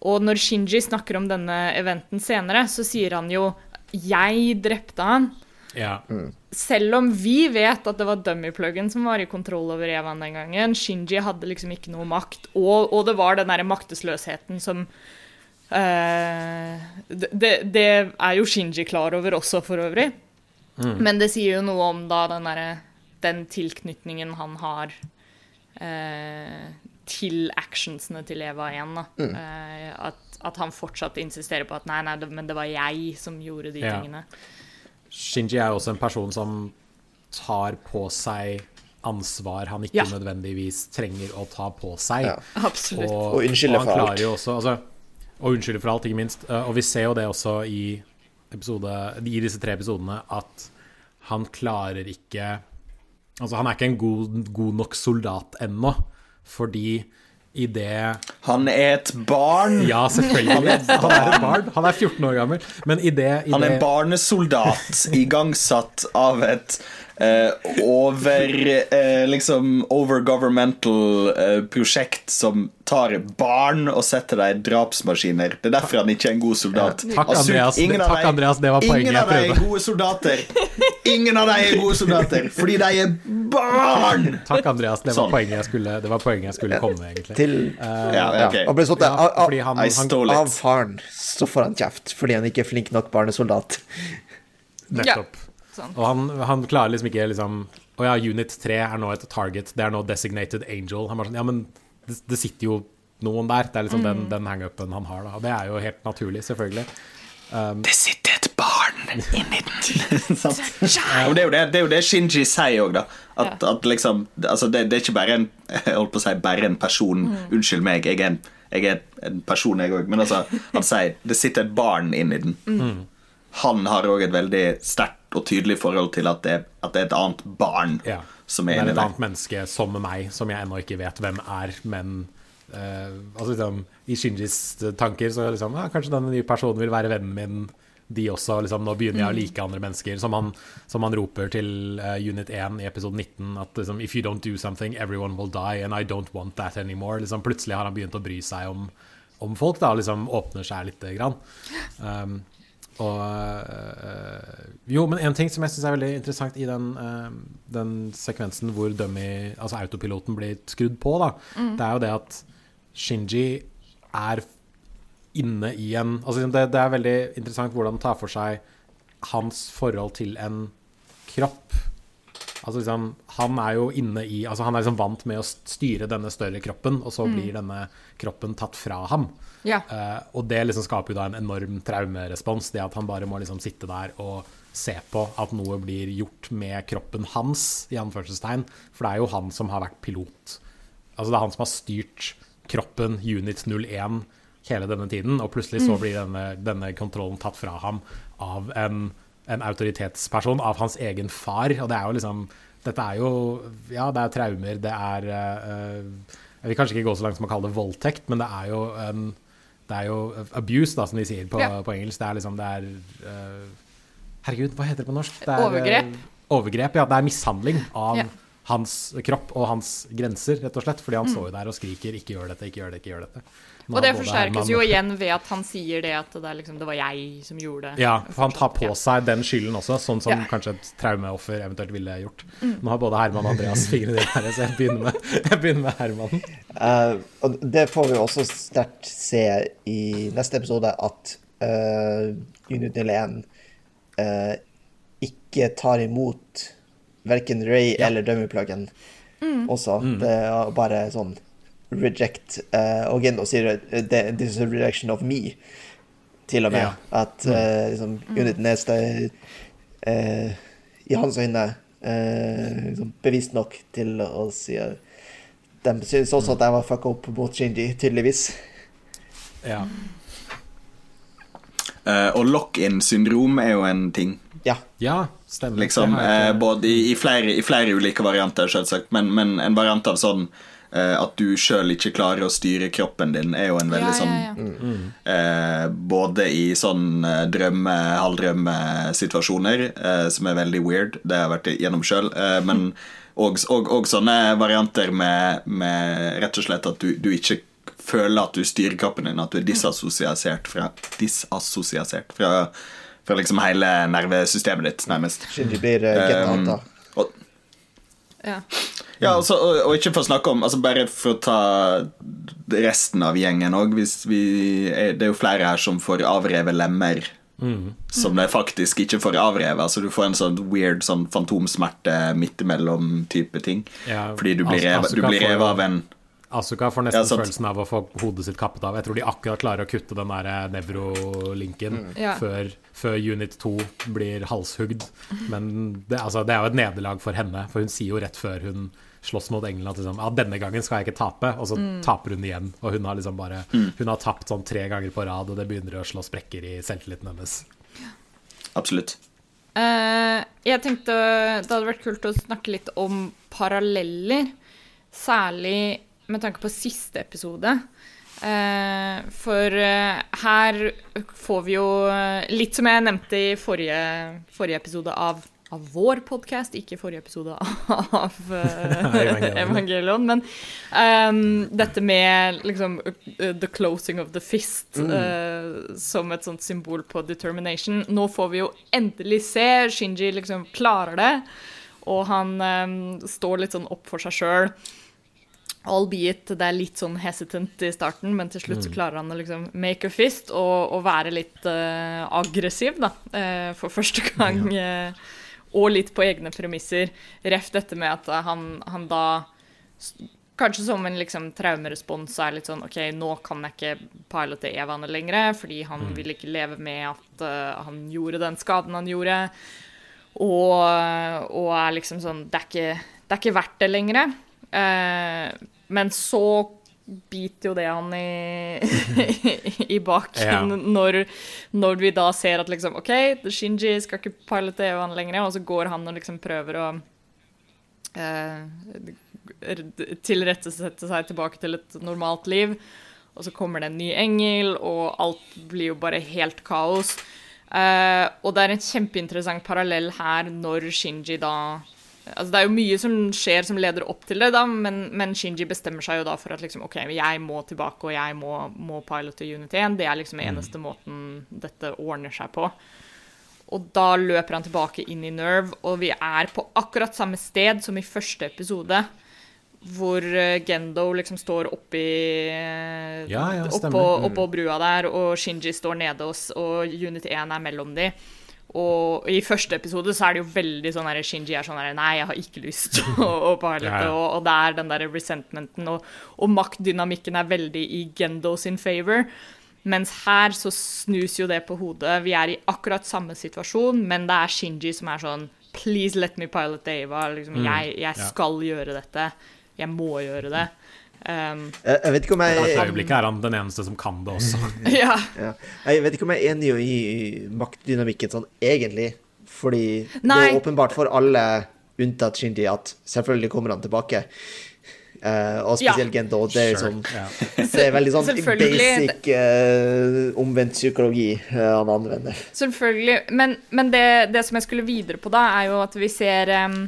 Og når Shinji snakker om denne eventen senere, så sier han jo 'jeg drepte han'. Ja. Mm. Selv om vi vet at det var dummy-pluggen som var i kontroll over Evan den gangen. Shinji hadde liksom ikke noe makt. Og, og det var den derre maktesløsheten som uh, det, det, er jo Shinji klar over også, for øvrig. Mm. Men det sier jo noe om da den derre Den tilknytningen han har uh, til actionsene til Eva igjen. Mm. Uh, at, at, han fortsatt insisterer på at nei, nei, det, men det var jeg som gjorde de ja. tingene. Shinji er også en person som tar på seg ansvar han ikke ja. nødvendigvis trenger å ta på seg. Ja, absolutt. Og, og unnskylde for alt. Også, altså, og unnskylde for alt, ikke minst. Eh, og vi ser jo det også i, episode, i disse tre episodene, at han klarer ikke Altså, han er ikke en god, god nok soldat ennå, fordi i det Han er et barn! Ja, selvfølgelig. Han er, han er et barn. Han er 14 år gammel. Men i det, i Han er en barnesoldat igangsatt av et eh, over eh, liksom overgovernmental eh, prosjekt som tar barn og setter dem i drapsmaskiner. Det er derfor han ikke er en god soldat. Ja, takk, Andreas. Ingen av, takk, Andreas. Det var poenget jeg prøvde. Ingen av dem er gode soldater. Ingen av dem er gode soldater fordi de er barn! Takk, Andreas. Det var sånn. poenget jeg skulle, det var poenget jeg skulle komme med, egentlig. Til, uh, ja, okay. Og ble satt ja, av, av, han, av faren, så får han kjeft fordi han ikke er flink nok barnesoldat. Nettopp. Sånn. Og han, han, klarer liksom ikke liksom Å ja, Unit 3 er nå et target. Det er nå designated angel. Han bare sånn Ja, men det, det sitter jo noen der. Det er liksom mm. den, den hangupen han har, da. Og det er jo helt naturlig, selvfølgelig. Um, det sitter et barn inni den. og det er, det, det er, jo det, Shinji sier òg, da. At, at liksom altså det, det, er ikke bare en Jeg holdt på å si bare en person. Mm. Unnskyld meg, jeg er en, jeg er en person, jeg òg. Men altså, han sier det sitter et barn inni den. Mm. Han har òg et veldig sterkt og tydelig forhold til at det, at det er et annet barn ja. som er inni der. Det er et annet menneske som meg, som jeg ennå ikke vet hvem er, men uh, altså liksom, I Shinjis tanker så liksom, ja, kanskje denne nye personen vil være vennen min de også liksom, Nå begynner jeg å mm. like andre mennesker. Som han, som han roper til uh, Unit 1 i episode 19 at liksom, If you don't do something, everyone will die, and I don't want that anymore. Liksom, plutselig har han begynt å bry seg om, om folk, da, liksom åpner seg lite grann. Um, og øh, Jo, men en ting som jeg syns er veldig interessant i den, øh, den sekvensen hvor dummy, altså autopiloten blir skrudd på, da, mm. det er jo det at Shinji er inne i en altså det, det, er veldig interessant hvordan han tar for seg hans forhold til en kropp. Altså liksom, Han er jo inne i altså Han er liksom vant med å styre denne større kroppen, og så mm. blir denne kroppen tatt fra ham. Ja. Uh, og det liksom skaper jo da en enorm traumerespons, det at han bare må liksom sitte der og se på at noe blir gjort med kroppen hans, i anførselstegn. For det er jo han som har vært pilot. Altså det er han som har styrt kroppen Unit 01 hele denne tiden, og plutselig så mm. blir denne, denne kontrollen tatt fra ham av en, en, autoritetsperson, av hans egen far. Og det er jo liksom Dette er jo Ja, det er traumer, det er uh, Jeg vil kanskje ikke gå så langt som å kalle det voldtekt, men det er jo um, det er jo abuse, da, som de sier på, ja. på engelsk. Det er liksom Det er uh, Herregud, hva heter det på norsk? Det er, overgrep. Uh, overgrep, ja. Det er mishandling av ja. hans kropp og hans grenser, rett og slett. Fordi han mm. står jo der og skriker 'ikke gjør dette, ikke gjør det, ikke gjør dette'. Og det forsterkes jo igjen ved at han sier det at det, liksom, det var jeg som gjorde det. Ja, for han tar på seg den skylden også, sånn som ja. kanskje et traumeoffer eventuelt ville gjort. Mm. Nå har både Herman og Andreas fingrene dine her, så jeg begynner med, jeg begynner med Herman. Uh, og det får vi også sterkt se i neste episode, at uh, Unit 01 uh, ikke tar imot verken Ray ja. eller Dummy-pluggen mm. også. Mm. Det er bare sånn reject uh, Og Gendo sier uh, 'this is a rejection of me', til og med. Ja. At uh, liksom, uniten er uh, i hans øyne liksom, bevisst nok til å si De synes også at jeg var fucka opp mot Shinji, tydeligvis. Ja. og lock-in-syndrom er jo en ting. Ja. ja stemmer. Liksom, både i, i, flere, i, flere, ulike varianter, selvsagt, men, men en variant av sånn Eh, at du sjøl ikke klarer å styre kroppen din, er jo en veldig sånn ja, ja. Mm. Eh, Både i sånn eh, drømme, halvdrømmesituasjoner, eh, som er veldig weird, det har jeg vært gjennom sjøl, eh, men og, og, og, sånne varianter med, med, rett og slett at du, du, ikke føler at du styrer kroppen din, at du er disassosiasert fra, disassosiasert fra, fra liksom hele nervesystemet ditt, nærmest. Shinji blir uh. Og, ja. Ja, altså, og, og, ikke for å snakke om altså Bare for å ta resten av gjengen òg. Det er jo flere her som får avrevet lemmer. Mm. Som det faktisk ikke får avrevet. Altså Du får en sånn weird sånn fantomsmerte midt imellom-type ting. Ja, Fordi du blir revet av en Asuka får nesten ja, følelsen av å få hodet sitt kappet av. Jeg tror de akkurat klarer å kutte den der eh, nevrolinken mm. ja. før, før, Unit 2 blir halshugd. Men det, altså, det er jo et nederlag for henne, for hun sier jo rett før hun slåss mot England at liksom, ja, denne gangen skal jeg ikke tape, og så mm. taper hun igjen. Og hun har liksom bare mm. Hun har tapt sånn tre ganger på rad, og det begynner å slå sprekker i selvtilliten hennes. Absolutt. Uh, jeg tenkte det hadde vært kult å snakke litt om paralleller. Særlig med tanke på siste episode. Uh, for uh, her får vi jo uh, Litt som jeg nevnte i forrige, forrige episode av, av vår podkast, ikke forrige episode av Evangelion. Men um, dette med liksom the closing of the fist mm. som et sånt symbol på determination. Nå får vi jo endelig se. Shinji liksom klarer det, og han um, står litt sånn opp for seg sjøl. Albeit det er litt sånn hesitant i starten, men til slutt så mm. klarer han å liksom make a fist og, og være litt uh, aggressiv, da, uh, for første gang. Uh, og litt på egne premisser. Ref dette med at han, han da kanskje som en liksom traumerespons er litt sånn OK, nå kan jeg ikke pilote Evan lenger, fordi han mm. vil ikke leve med at han gjorde den skaden han gjorde. Og, og er liksom sånn det er, ikke, det er ikke verdt det lenger. Uh, men så biter jo det han i, i baken ja. når, når, vi da ser at liksom OK, Shinji skal ikke pilote Evan lenger, og så går han og liksom prøver å eh, tilrettesette seg tilbake til et normalt liv. Og så kommer det en ny engel, og alt blir jo bare helt kaos. Eh, og det er en kjempeinteressant parallell her når Shinji da Altså, det er jo mye som skjer som leder opp til det, da, men, men Shinji bestemmer seg jo da for at liksom, OK, jeg må tilbake, og jeg må, må pilote Unity 1. Det er liksom mm. eneste måten dette ordner seg på. Og da løper han tilbake inn i Nerve, og vi er på akkurat samme sted som i første episode hvor eh, Gendo liksom står oppi ja, ja, oppå, oppå brua der, og Shinji står nede, hos, og Unit 1 er mellom de. Og i første episode så er det jo veldig sånn her Shinji er sånn her Nei, jeg har ikke lyst å pilote. Ja, og, og, det er den der resentmenten, og, og maktdynamikken er veldig i Gendo sin favor. Mens her så snus jo det på hodet. Vi er i akkurat samme situasjon, men det er Shinji som er sånn Please let me pilot Ava. Liksom, mm, jeg, jeg skal gjøre dette jeg må gjøre det. Um, jeg, vet ikke om jeg I øyeblikket er han den eneste som kan det også. ja. ja. Jeg vet ikke om jeg er enig i maktdynamikken sånn egentlig. Fordi Nei. det er åpenbart for alle, unntatt Shinji, at selvfølgelig kommer han tilbake. Uh, og spesielt ja. Gendo. Det er, liksom, det er veldig sånn basic uh, omvendt psykologi uh, han anvender. Selvfølgelig. Men, men det, det, som jeg skulle videre på da, er jo at vi ser um,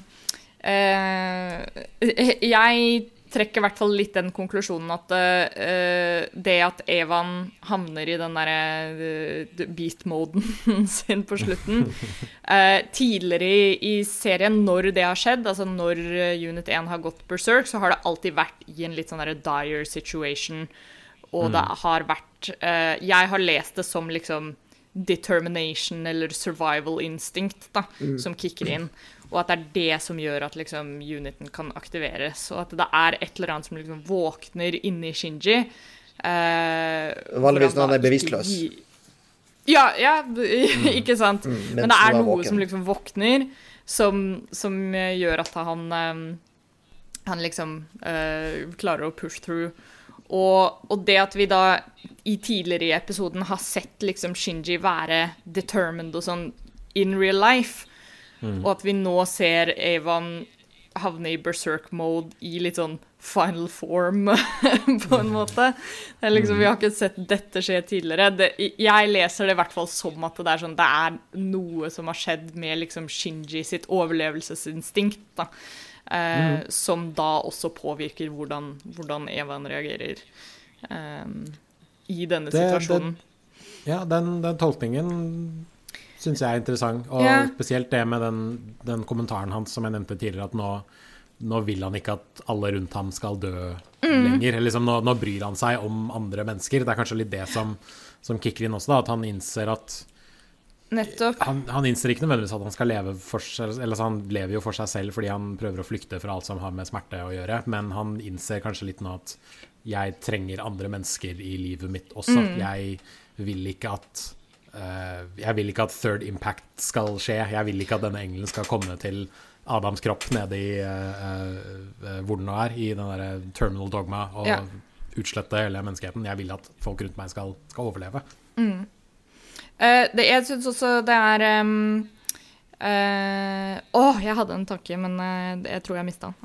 jeg trekker i hvert fall litt den konklusjonen at uh, det at Evan havner i den derre uh, beat-moden sin på slutten uh, Tidligere i, i, serien, når det har skjedd, altså når Unit 1 har gått berserk, så har det alltid vært i en litt sånn derre dire situation. Og mm. det har vært Jeg har lest det som liksom determination eller survival instinct da, mm. som kicker inn og at det er det som gjør at liksom, uniten kan aktiveres. Og at det er et eller annet som liksom våkner inni Shinji. Eh, Vanligvis når han er bevisstløs. Ja, ja, ikke sant? Mm, Men det er noe som liksom våkner, som, som gjør at han um, Han liksom eh, klarer å push through. Og, og, det at vi da i tidligere i episoden har sett liksom Shinji være determined og sånn in real life, Mm. Og at vi nå ser Evan havne i berserk-mode i litt sånn final form, på en måte. Liksom, vi har ikke sett dette skje tidligere. Det, jeg leser det i hvert fall som at det er, sånn, det er noe som har skjedd med liksom, Shinji sitt overlevelsesinstinkt. Da, eh, mm. Som da også påvirker hvordan, hvordan Evan reagerer eh, i denne det, situasjonen. Det, ja, den, den tolkningen syns jeg er interessant. Og ja. spesielt det med den, den, kommentaren hans som jeg nevnte tidligere, at nå, nå, vil han ikke at alle rundt ham skal dø mm. lenger. Liksom, nå, nå, bryr han seg om andre mennesker. Det er kanskje litt det som, som kicker inn også, da, at han innser at. Han, han, innser ikke nødvendigvis at han skal leve for seg Eller han lever jo for seg selv fordi han prøver å flykte fra alt som har med smerte å gjøre, men han innser kanskje litt nå at jeg trenger andre mennesker i livet mitt også. Mm. Jeg vil ikke at jeg vil ikke at third impact skal skje. Jeg vil ikke at denne engelen skal komme til Adams kropp nede i uh, uh, hvor den nå er, i den derre terminal dogma, og ja. utslette hele menneskeheten. Jeg vil at folk rundt meg skal, skal overleve. Mm. det, jeg syns også det er um, uh, oh, jeg hadde en tanke, men jeg tror jeg mista den.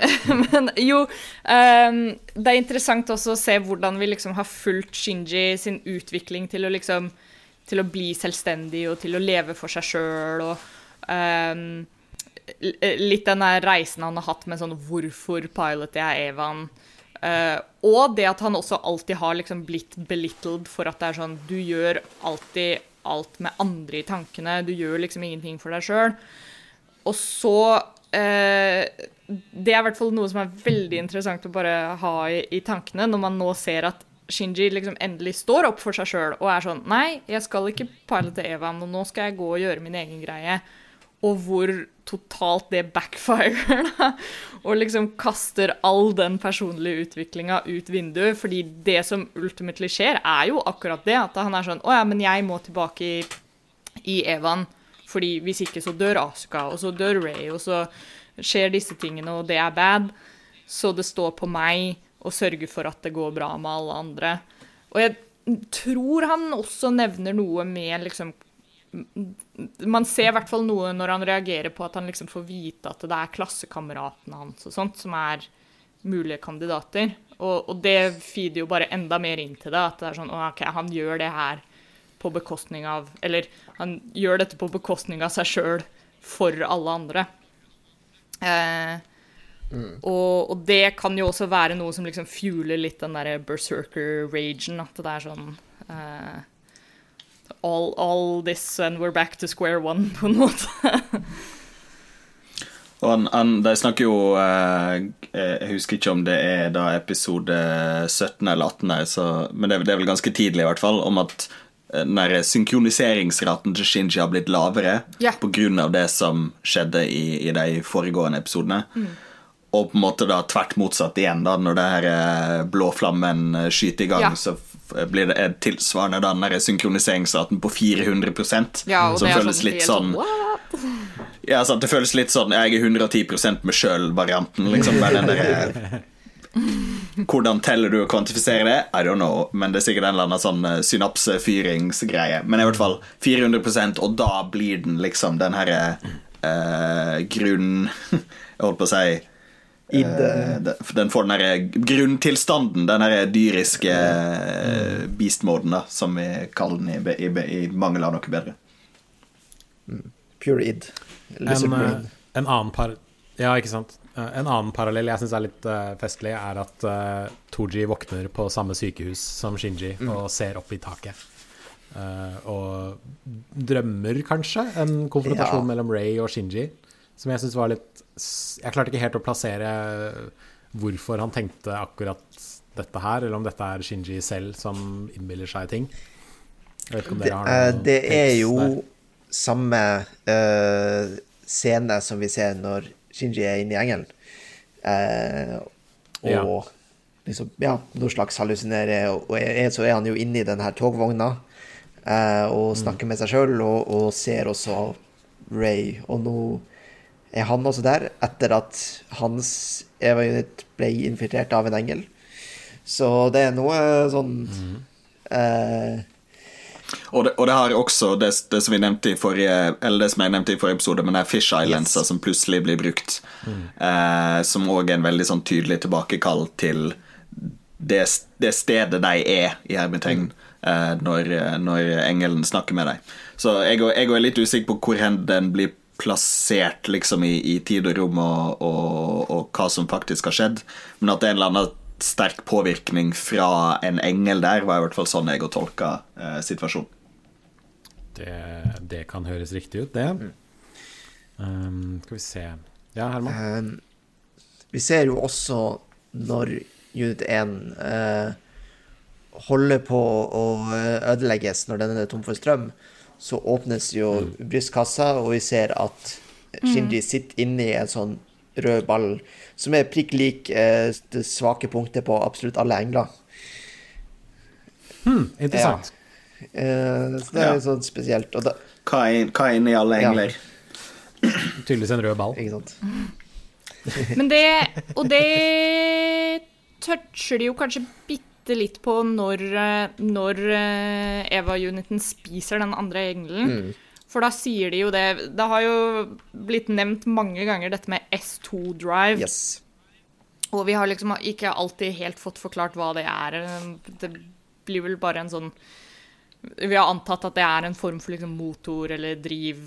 men jo um, Det er interessant også å se hvordan vi liksom har fulgt Shinji sin utvikling til å liksom til å bli selvstendig og til å leve for seg sjøl. Og um, litt den reisen han har hatt med sånn 'Hvorfor piloter jeg Evan?' Uh, og det at han også alltid har liksom blitt belittled for at det er sånn Du gjør alltid alt med andre i tankene. Du gjør liksom ingenting for deg sjøl. Og så uh, Det er i hvert fall noe som er veldig interessant å bare ha i, i tankene når man nå ser at Shinji liksom endelig står opp for seg sjøl og er sånn Nei, jeg skal ikke pilote Evan, og nå skal jeg gå og gjøre min egen greie. og hvor totalt det backfirer, da. Og liksom kaster all den personlige utviklinga ut vinduet. Fordi det som ultimately skjer, er jo akkurat det. At han er sånn Å ja, men jeg må tilbake i, i Evan. Fordi hvis ikke så dør Asuka, og så dør Ray, og så skjer disse tingene, og det er bad. Så det står på meg å sørge for at det går bra med alle andre. Og jeg tror han også nevner noe med liksom man ser i hvert fall noe når han reagerer på at han liksom får vite at det er klassekameratene hans og sånt som er mulige kandidater. Og, og, det feeder jo bare enda mer inn til det. At det er sånn OK, han gjør det her på bekostning av Eller han gjør dette på bekostning av seg sjøl for alle andre. Eh, mm. og, og, det kan jo også være noe som liksom fueler litt den derre berserker-ragen. At det er sånn uh, all, all, this and we're back to square one, på en måte. Og han, han, De snakker jo uh, Jeg husker ikke om det er da episode 17 eller 18, så, men det, det, er vel ganske tidlig, i hvert fall, om at eh, den synkroniseringsraten til Shinji har blitt lavere ja. pga. det som skjedde i, i de foregående episodene. Mm. Og på en måte da tvert motsatt igjen, da når det her blåflammen blå flammen skyter i gang, ja. så blir det tilsvarende den der synkroniseringsraten på 400 ja, som føles sånn, litt sånn Ja, sant, det føles litt sånn Jeg er 110 med sjøl-varianten, liksom. Med den der Hvordan teller du og kvantifiserer det? I don't know. Men det er sikkert en eller annen sånn eh, synapsefyringsgreie. Men i hvert fall 400% og da blir den liksom den herre eh, grunnen Jeg holdt på å si Uh, den får den derre grunntilstanden, den derre dyriske uh, beast-moden, som vi kaller den i, i, i mangel av noe bedre. Mm. Pure id. En, uh, en, annen par... Ja, ikke sant. En annen parallell jeg syns er litt festlig, er at Toji våkner på samme sykehus som Shinji mm. og ser opp i taket. og drømmer kanskje en konfrontasjon ja. mellom Ray og Shinji, som jeg syns var litt jeg klarte ikke helt å plassere hvorfor han tenkte akkurat dette her, eller om dette er Shinji selv som innbiller seg ting. Det, det er jo der. samme uh, scene som vi ser når Shinji er inne i engelen. Uh, og ja. liksom, ja, noe slags hallusinerer. Og er, så er han jo inne i den her togvogna uh, og mm. snakker mm. med seg sjøl, og, og, ser også Ray. Og nå er han også der, etter at hans Eva-unit ble infiltrert av en engel. Så det er noe sånn mm. eh, og, det, og det, har også det, det, som vi nevnte i forrige Eller det som jeg nevnte i forrige episode, men det er Fish Islandsa yes. som plutselig blir brukt. Mm. Eh, som òg er en veldig sånn tydelig tilbakekall til det, det stedet de er, i hermetegn, mm. eh, når, når, engelen snakker med deg. Så jeg, jeg er litt usikker på hvor hen den blir plassert liksom i, i tid og rom og, og, og, hva som faktisk har skjedd, men at det er en eller annen sterk påvirkning fra en engel der, var i hvert fall sånn jeg har tolka eh, situasjonen. Det, det, kan høres riktig ut, det. Mm. Um, skal vi se Ja, Herman? Um, vi ser jo også når Unit 1 uh, holder på å ødelegges når den er tom for strøm, så åpnes jo mm. brystkassa, og vi ser at Shinji mm. sitter inni en sånn rød ball som er prikk lik eh, det svake punktet på absolutt alle engler. Hmm, interessant. Ja. Eh, så det er ja. sånn spesielt. Da, hva, er, hva er inni alle engler? Ja. Tydeligvis en rød ball. Ikke sant. Men det Og det toucher de jo kanskje bitte bitte litt på når, eh, når eh, Eva-uniten spiser den andre engelen. Mm. For da sier de jo det Det har jo blitt nevnt mange ganger, dette med S2 Drive. Yes. Og vi har liksom ikke alltid helt fått forklart hva det er. Det blir vel bare en sånn Vi har antatt at det er en form for liksom motor eller driv,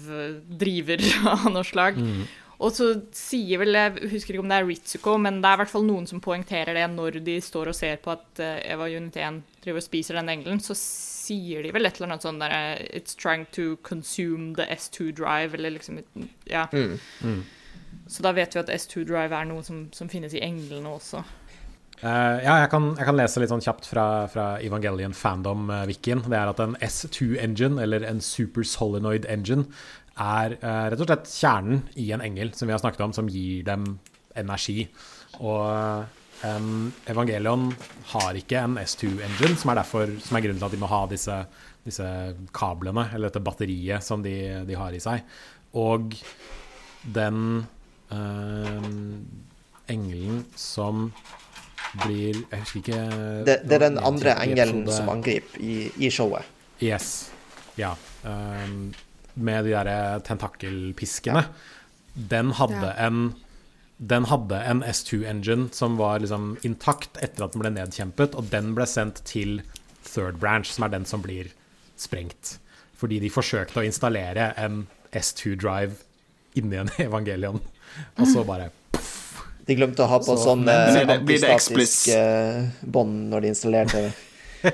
driver av noe slag. Mm. Og så sier vel, jeg husker ikke om det er Ritsuko, men det er i hvert fall noen som poengterer det når de står og ser på at eh, Eva Unit 1 driver og spiser den engelen, så sier de vel et eller annet sånn der It's trying to consume the S2 drive, eller liksom Ja. Mm. Mm. Så da vet vi at S2 drive er noe som, som finnes i englene også. Uh, ja, jeg kan, jeg kan, lese litt sånn kjapt fra, fra Evangelion Fandom-wikien. Det er at en S2-engine, eller en super solenoid engine, er uh, rett og slett kjernen i en engel, som vi har snakket om, som gir dem energi. Og um, Evangelion har ikke en S2-engine, som, som, er grunnen til at de må ha disse, disse kablene, eller dette batteriet, som de, de har i seg. Og den uh, engelen som blir Jeg husker ikke Det, det er den andre engelen som angriper i, i, showet. Yes. Ja. Um, med de derre tentakelpiskene. Ja. Den hadde ja. en den hadde en S2-engine som var liksom intakt etter at den ble nedkjempet, og den ble sendt til third branch, som er den som blir sprengt. Fordi de forsøkte å installere en S2-drive inni en evangelion, og så bare de glemte å ha på så, sånn eh, antistatisk eh, bånd når de installerte det.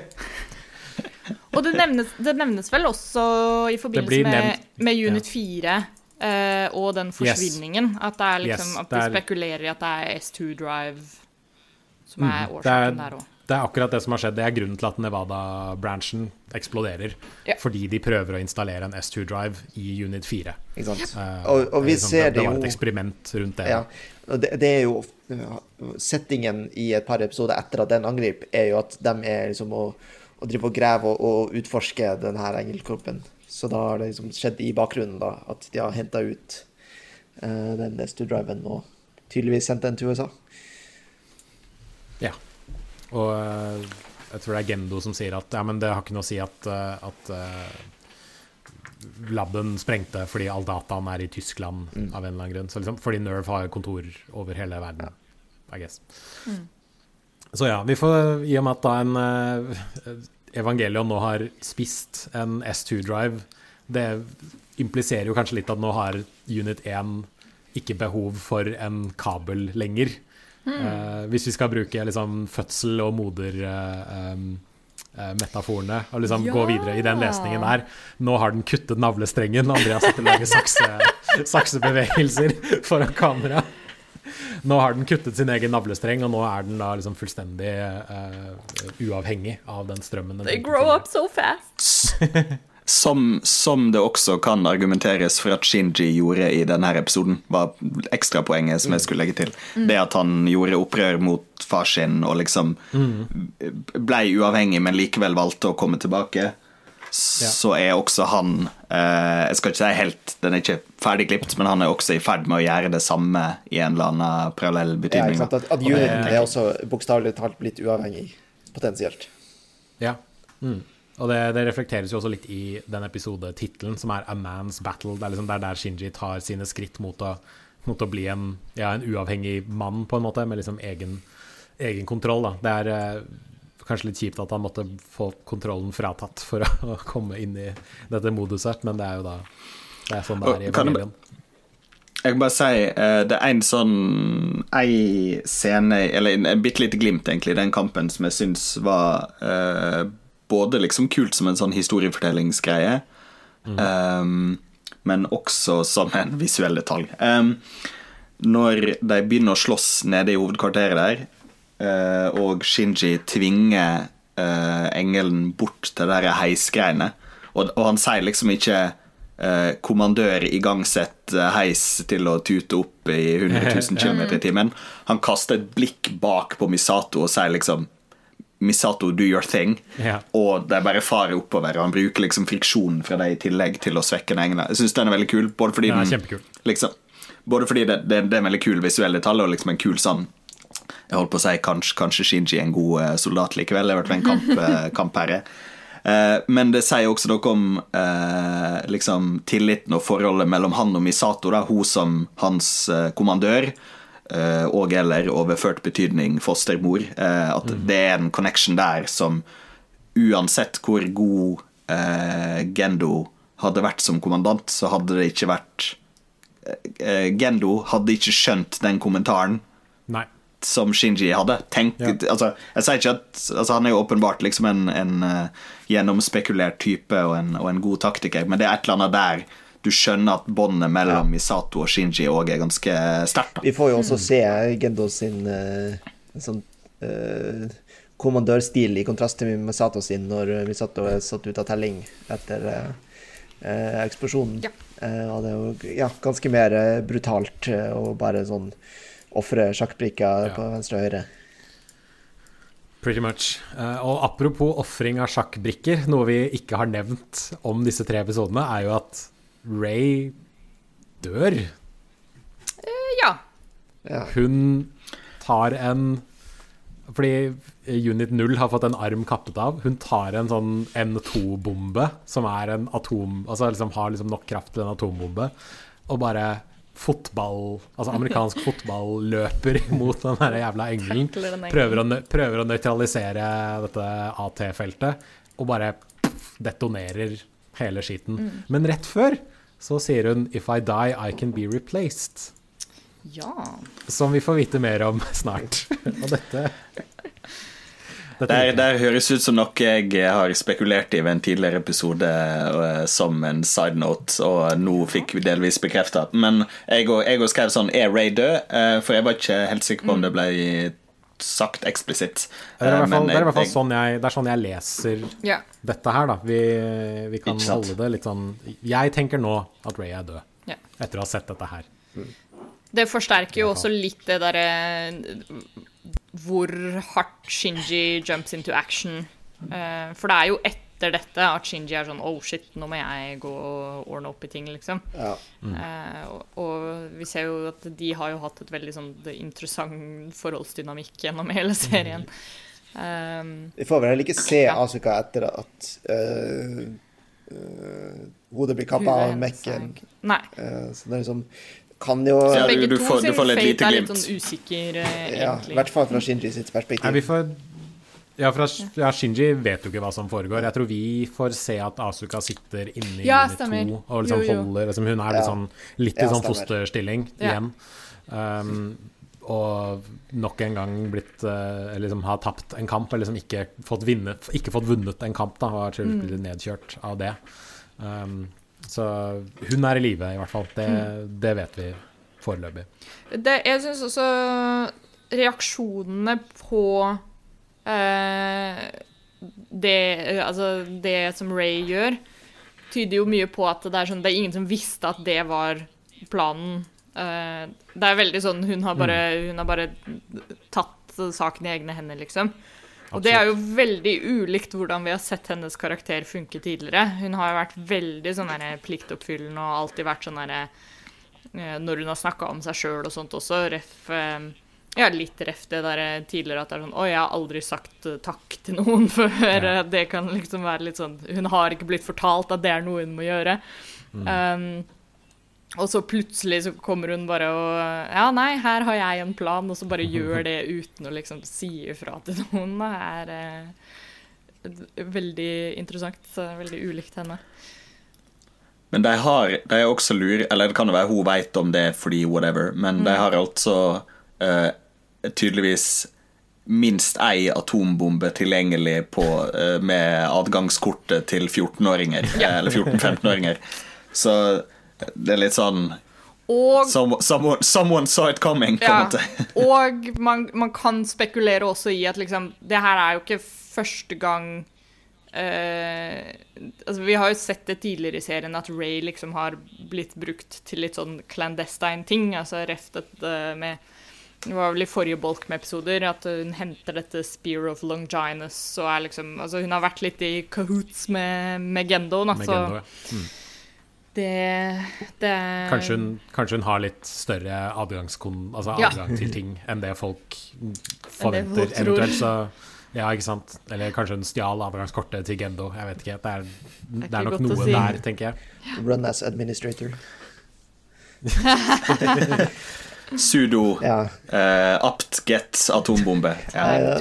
Og det nevnes, det nevnes, vel også i forbindelse med, med, Unit 4 eh, og den forsvinningen, yes. at, det er liksom, yes, at de spekulerer i at det er S2 Drive som er mm, årsaken der òg. Det er akkurat det som har skjedd. Det er grunnen til at Nevada-branchen eksploderer. Ja. Fordi de prøver å installere en S2 Drive i Unit 4. Ikke sant? Uh, og, og, vi liksom, ser det, det var et eksperiment rundt det. Ja. Det, det, er jo Settingen i et par episoder etter at den angriper, er jo at de er liksom å, å drive og grave og, og utforske denne engeltkroppen. Så da har det liksom skjedd i bakgrunnen da, at de har henta ut uh, den S2-driven og tydeligvis sendt den til USA. Ja. Og uh, jeg tror det er Gendo som sier at ja, men det har ikke noe å si at, uh, at laben sprengte fordi all dataen er i Tyskland mm. av en eller annen grunn. Så liksom, fordi Nerve har kontor over hele verden, I guess. Mm. Så ja, vi får i og med at da en uh, Evangelion nå har spist en S2-drive, det impliserer jo kanskje litt at nå har Unit 1 ikke behov for en kabel lenger. Mm. Uh, hvis vi skal bruke liksom fødsel og moder uh, um, Eh, metaforene og liksom ja. gå videre i den lesningen der. Nå har den kuttet navlestrengen, Andreas sitter og lager sakse, saksebevegelser foran kamera. Nå har den kuttet sin egen navlestreng, og nå er den da liksom fullstendig uh, uavhengig av den strømmen. Den They grow up so fast. Som, som, det også kan argumenteres for at Shinji gjorde i denne episoden, var ekstrapoenget som jeg skulle legge til. Mm. Det at han gjorde opprør mot far sin og liksom mm. blei uavhengig, men likevel valgte å komme tilbake. Så er også han eh, Jeg skal ikke si helt Den er ikke ferdig klippet, men han er også i ferd med å gjøre det samme i en eller annen parallell betydning. Ja, at, at juryen er også bokstavelig talt blitt uavhengig, potensielt. Ja. Mm. Og det, det, reflekteres jo også litt i den episodetittelen, som er 'A Man's Battle'. Det er, liksom, det er der Shinji tar sine skritt mot å, mot å bli en, ja, en, uavhengig mann, på en måte, med liksom egen, egen kontroll. Da. Det er eh, kanskje litt kjipt at han måtte få kontrollen fratatt for å, komme inn i dette moduset, men det er jo da det er sånn det er i familien. Jeg kan bare si uh, det er en sånn ei scene, eller en bitte lite glimt, egentlig, den kampen som jeg syns var eh, både liksom kult som en sånn historiefortellingsgreie, mm. um, men også som en visuell detalj. Um, når de begynner å slåss nede i hovedkvarteret der, og Shinji tvinger uh, engelen bort til de heisgreiene, og, og, han sier liksom ikke uh, 'kommandør igangsett heis til å tute opp i 100 000 km i timen'. Han kaster et blikk bak på Misato og sier liksom Misato do your thing, ja. og de bare farer oppover. Og han bruker liksom friksjonen fra det i tillegg til å svekke den Jeg syns den er veldig kul, både fordi, ja, den, liksom, både fordi det, det, det, er en veldig kul visuell detalj, og liksom en kul sånn Jeg holdt på å si kanskje, kanskje Shinji er en god uh, soldat likevel. Det har vært en kamp, uh, kampherre. Uh, men det sier også noe om liksom tilliten og forholdet mellom han og Misato, da, hun som hans kommandør Eh, og eller overført betydning fostermor. Eh, at mm. det er en connection der som uansett hvor god eh, Gendo hadde vært som kommandant, så hadde det ikke vært Gendo hadde ikke skjønt den kommentaren. Som Shinji hadde. Tenk, ja. altså, jeg sier ikke at altså, Han er jo åpenbart liksom en, en uh, gjennomspekulert type og en, og en, god taktiker, men det er et eller annet der du skjønner at båndet mellom ja. Misato og Shinji òg er ganske sterkt. Vi får jo også se Gendo sin uh, sånn uh, kommandørstil i kontrast til Misato sin når Misato er satt ut av telling etter uh, eksplosjonen. Ja. og det er jo ja, ganske mer brutalt og bare sånn ofre sjakkbrikker ja. på venstre og høyre. Pretty much. Uh, og apropos ofring av sjakkbrikker, noe vi ikke har nevnt om disse tre episodene, er jo at Ray dør. Uh, ja. ja. Hun tar en Fordi Unit 0 har fått en arm kappet av. Hun tar en sånn N2-bombe, som er en atom... Altså liksom har liksom nok kraft til en atombombe, og bare fotball Altså amerikansk fotball løper mot den der jævla engelen. Prøver å, prøver å nøytralisere dette AT-feltet, og bare pff, detonerer hele skiten. Mm. Men rett før så sier hun 'If I die, I can be replaced'. Ja. Som vi får vite mer om snart. og dette det der høres ut som noe jeg har spekulert i ved en tidligere episode uh, som en side note, og nå fikk vi delvis bekrefta. Men jeg òg skrev sånn Er Ray død? Uh, for jeg var ikke helt sikker på om det ble sagt eksplisitt. Det er i hvert fall, det er, hvert fall sånn, jeg, det er sånn jeg leser yeah. dette her, da. Vi, vi kan holde det litt sånn Jeg tenker nå at Ray er død, yeah. etter å ha sett dette her. Det forsterker jo også litt det derre hvor hardt Shinji jumps into action. Uh, for det er jo etter dette at Shinji er sånn Oh shit, nå må jeg gå og ordne opp i ting, liksom. Ja. Mm. Uh, og, og, vi ser jo at de har jo hatt et veldig sånn interessant forholdsdynamikk gjennom hele serien. Um, vi får vel heller ikke se ja. Asuka etter at uh, hodet blir kappa av Mekken. Nei. så det er liksom kan jo ja, Begge du, to får, sin fate er litt sånn usikker, uh, ja, I hvert fall fra Shinji sitt perspektiv. Nei, får, ja, fra, ja, Shinji vet jo ikke hva som foregår. Jeg tror vi får se at Asuka sitter inni i ja, Unit 2 og liksom jo, jo. holder liksom, Hun er litt sånn, litt i sånn fosterstilling igjen. Um, og nok en gang blitt uh, liksom har tapt en kamp, eller liksom ikke fått, vinnet, ikke fått vunnet en kamp. da, Og har blitt mm. nedkjørt av det. Um, så hun er i live, i hvert fall. Det, mm. det vet vi foreløpig. jeg syns også reaksjonene på eh, det, altså det som Ray gjør, tyder jo mye på at det er, sånn, det er ingen som visste at det var planen. Eh, det er veldig sånn Hun har bare, mm. hun har bare tatt saken i egne hender, liksom. Og det er jo veldig ulikt hvordan vi har sett hennes karakter funke tidligere. Hun har jo vært veldig sånn pliktoppfyllende og alltid vært sånn derre eh, Når hun har snakka om seg sjøl og sånt også, ref eh, ja, litt ref det der tidligere at det er sånn Å, jeg har aldri sagt eh, takk til noen før. Ja. Det kan liksom være litt sånn Hun har ikke blitt fortalt at det er noe hun må gjøre. Mm. Um, og så plutselig så kommer hun bare og Ja, nei, her har jeg en plan, og så bare gjør det uten å liksom si ifra til noen. Det er eh, veldig interessant. Veldig ulikt henne. Men de har de er også lure Eller det kan jo være hun vet om det fordi whatever, men mm. de har altså eh, tydeligvis minst ei atombombe tilgjengelig på, eh, med adgangskortet til 14-åringer, ja. eller 14-15-åringer. Så det er litt sånn og, someone, someone, saw it coming, på en måte. og man, man, kan spekulere også i at liksom Det her er jo ikke første gang uh, altså Vi har jo sett det tidligere i serien at Ray liksom har blitt brukt til litt sånn clandestine ting. Altså reftet uh, med Det var vel i forrige bolk med episoder at hun henter dette Spear of Longinus og er liksom Altså hun har vært litt i cahoots med, med Gendo. Med Gendo ja. mm. Det, det kanskje, hun, kanskje, hun, har litt større altså ja. til ting enn det folk forventer. Det Eventuelt så Ja, ikke sant. Eller kanskje hun stjal adgangskortet til Gendo. Jeg vet ikke. Det er, det er, nok noe si. der, tenker jeg. Run as administrator. Sudo ja. uh, apt get atombombe. Ja.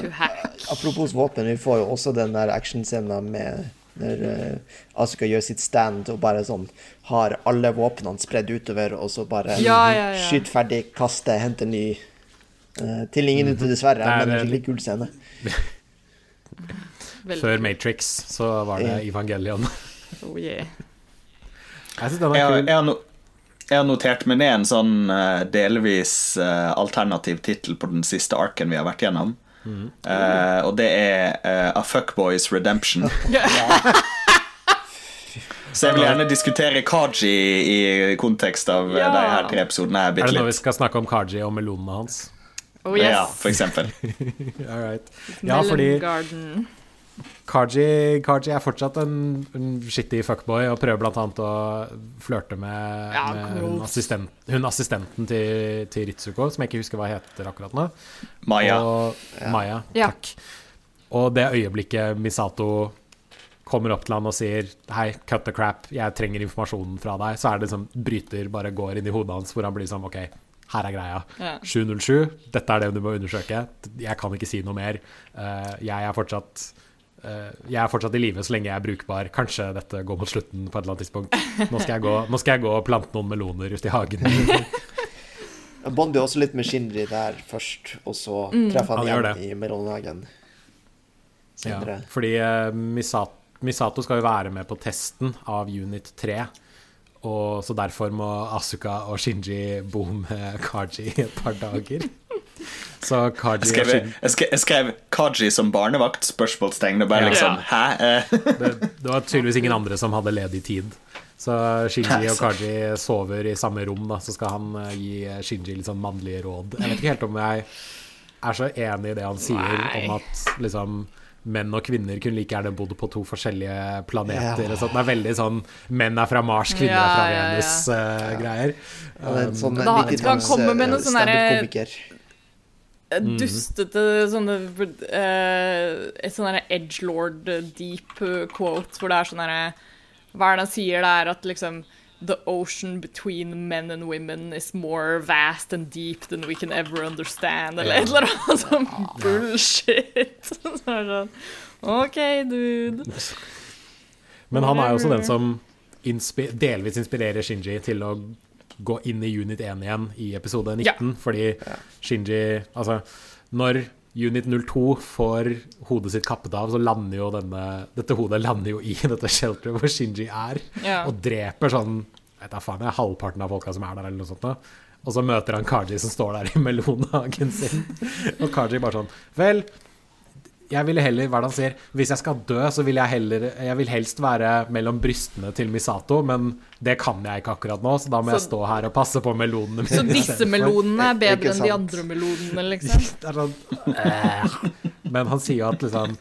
apropos våpen, vi får jo også den der actionscenen med når uh, Asuka gjør sitt stand og bare sånn har alle våpnene spredd utover, og så bare ja, ja, ja. skyter ferdig, kaster, henter ny. Uh, til ingen ute, dessverre, det er en skikkelig kul scene. Før Matrix så var det Evangelion. oh yeah. Jeg syns den var kul. Jeg, jeg, no, jeg, har notert meg ned en sånn uh, delvis uh, alternativ tittel på den siste arken vi har vært gjennom. Mm. Uh, og det er uh, A Fuckboys Redemption. Så jeg vil gjerne diskutere Kaji i kontekst av ja. de her tre episodene. Er det nå vi skal snakke om Kaji og melonene hans? Oh, yes. Ja, for eksempel. All right. Ja, fordi Kaji, Kaji, er fortsatt en, en skittig fuckboy og prøver annet å flørte med, ja, med hun, assistent, hun, assistenten til, til, Ritsuko, som jeg ikke husker hva heter akkurat nå. Maya. Og, ja. Maya, takk. Og det øyeblikket Misato kommer opp til han og sier Hei, cut the crap, jeg trenger informasjonen fra deg, så er det liksom bryter bare går inn i hodet hans, hvor han blir sånn OK, her er greia. Ja. 707, dette er det du må undersøke. Jeg kan ikke si noe mer. Uh, jeg er fortsatt jeg er fortsatt i live så lenge jeg er brukbar. Kanskje dette går mot slutten på et eller annet tidspunkt. Nå skal jeg gå, skal jeg gå og plante noen meloner ute i hagen. Han bonder også litt med Shindri der først, og så mm. treffer han, han igjen i melonhagen. Ja, fordi uh, Misato, Misato skal jo være med på testen av Unit 3. Og så derfor må Asuka og Shinji bo med Kaji et par dager. Så Kaji jeg skrev, jeg, skrev, jeg skrev, Kaji som barnevakt? Spørsmålstegn. Og bare ja. liksom Hæ? det, det, var tydeligvis ingen andre som hadde ledig tid. Så Shinji og Kaji sover i samme rom, da. Så skal han uh, gi Shinji litt sånn mannlige råd. Jeg vet ikke helt om jeg er så enig i det han sier Nei. om at liksom menn og kvinner kunne like gjerne bodd på to forskjellige planeter. Ja. Det er veldig sånn menn er fra Mars, kvinner ja, er fra Venus-greier. Uh, ja, um, sånn da, han kommer med noe sånn derre mm. Dustete sånne uh, Et sånn edgelord deep quote hvor det er sånn herre Hva er det han sier? Det er at liksom the ocean between men and women is more vast and deep than we can ever understand, eller et eller annet sånn bullshit. Så sånn OK, dude. Men han er jo også den som inspi delvis inspirerer Shinji til å gå inn i Unit 1 igjen i episode 19, ja. fordi Shinji Altså, når Unit 02 får hodet sitt kappet av, så lander jo denne, dette hodet lander jo i dette shelteret hvor Shinji er, ja. og dreper sånn vet da faen, halvparten av folka som er der, eller noe sånt. Og så møter han Kaji som står der i melonhagen sin. Og Kaji bare sånn Vel, jeg ville heller, hva han sier Hvis jeg skal dø, så vil jeg heller Jeg vil helst være mellom brystene til Misato, men det kan jeg ikke akkurat nå, så da må så, jeg stå her og passe på melonene mine. Så disse melonene er bedre enn de andre melonene, liksom? Sånn eh. Men han sier jo at liksom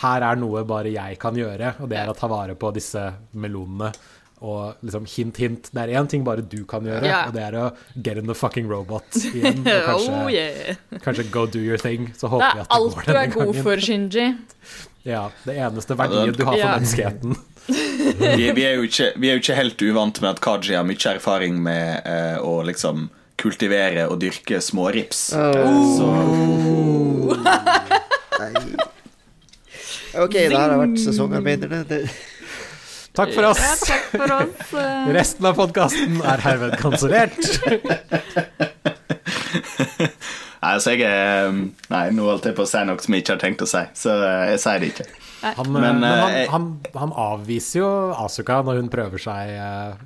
Her er noe bare jeg kan gjøre, og det er å ta vare på disse melonene. Og liksom hint, hint. Det er én ting bare du kan gjøre, yeah. og det er å get in the fucking robot igjen. Og kanskje, oh, yeah. kanskje go do your thing. Så håper vi at det går denne gangen. Det er alt du er god for, Shinji. Ja. Det eneste verdien du har for menneskeheten. vi, vi, er ikke, vi, er jo ikke, helt uvant med at Kaji har mye erfaring med uh, å liksom kultivere og dyrke smårips. Oh. Så OK, da har jeg vært sesongarbeiderne. Takk for oss. Ja, takk for oss. Resten av podkasten er herved kansellert. Nei, altså jeg er um, Nei, nå holdt jeg på å si noe som jeg ikke har tenkt å si, så uh, jeg sier det ikke. Han, men, men han, han, han, avviser jo Asuka når hun prøver seg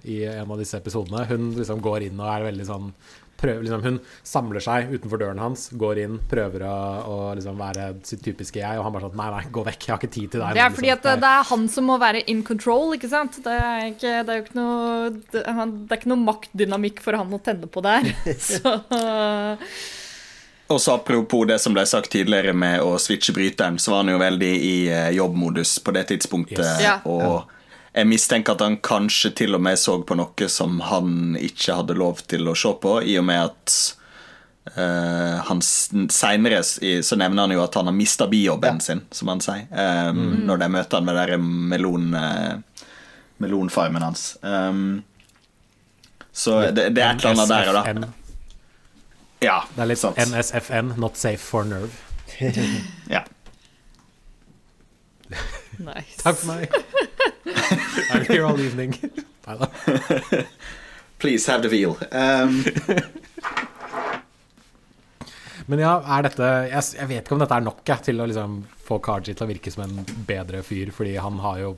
i en av disse episodene. Hun liksom går inn og er veldig sånn prøver, liksom, hun samler seg utenfor døren hans, går inn, prøver å, å liksom være sitt typiske jeg, og han bare sånn Nei, nei, gå vekk, jeg har ikke tid til deg. Det er fordi liksom. at det er han som må være in control, ikke sant? Det er, ikke, det er jo ikke noe det, det er ikke noe maktdynamikk for han å tenne på der. Så og så Apropos det som ble sagt tidligere med å switche bryteren, så var han jo veldig i eh, jobbmodus på det tidspunktet. Yes. Ja. Og jeg mistenker at han kanskje til og med så på noe som han ikke hadde lov til å se på, i og med at uh, han seinere så nevner han jo at han har mista bijobben ja. sin, som han sier, um, mm. når de møter han med den melon, uh, melonfarmen hans. Um, så det, det, er et eller annet der og da. Ja, det er litt sant. NSFN, not safe for nerve. ja. Nice. Takk for meg. I'm here all evening. Please have the veal. Um. Men ja, er dette jeg, jeg, vet ikke om dette er nok jeg, til å liksom få Kaji til å virke som en bedre fyr, fordi han har jo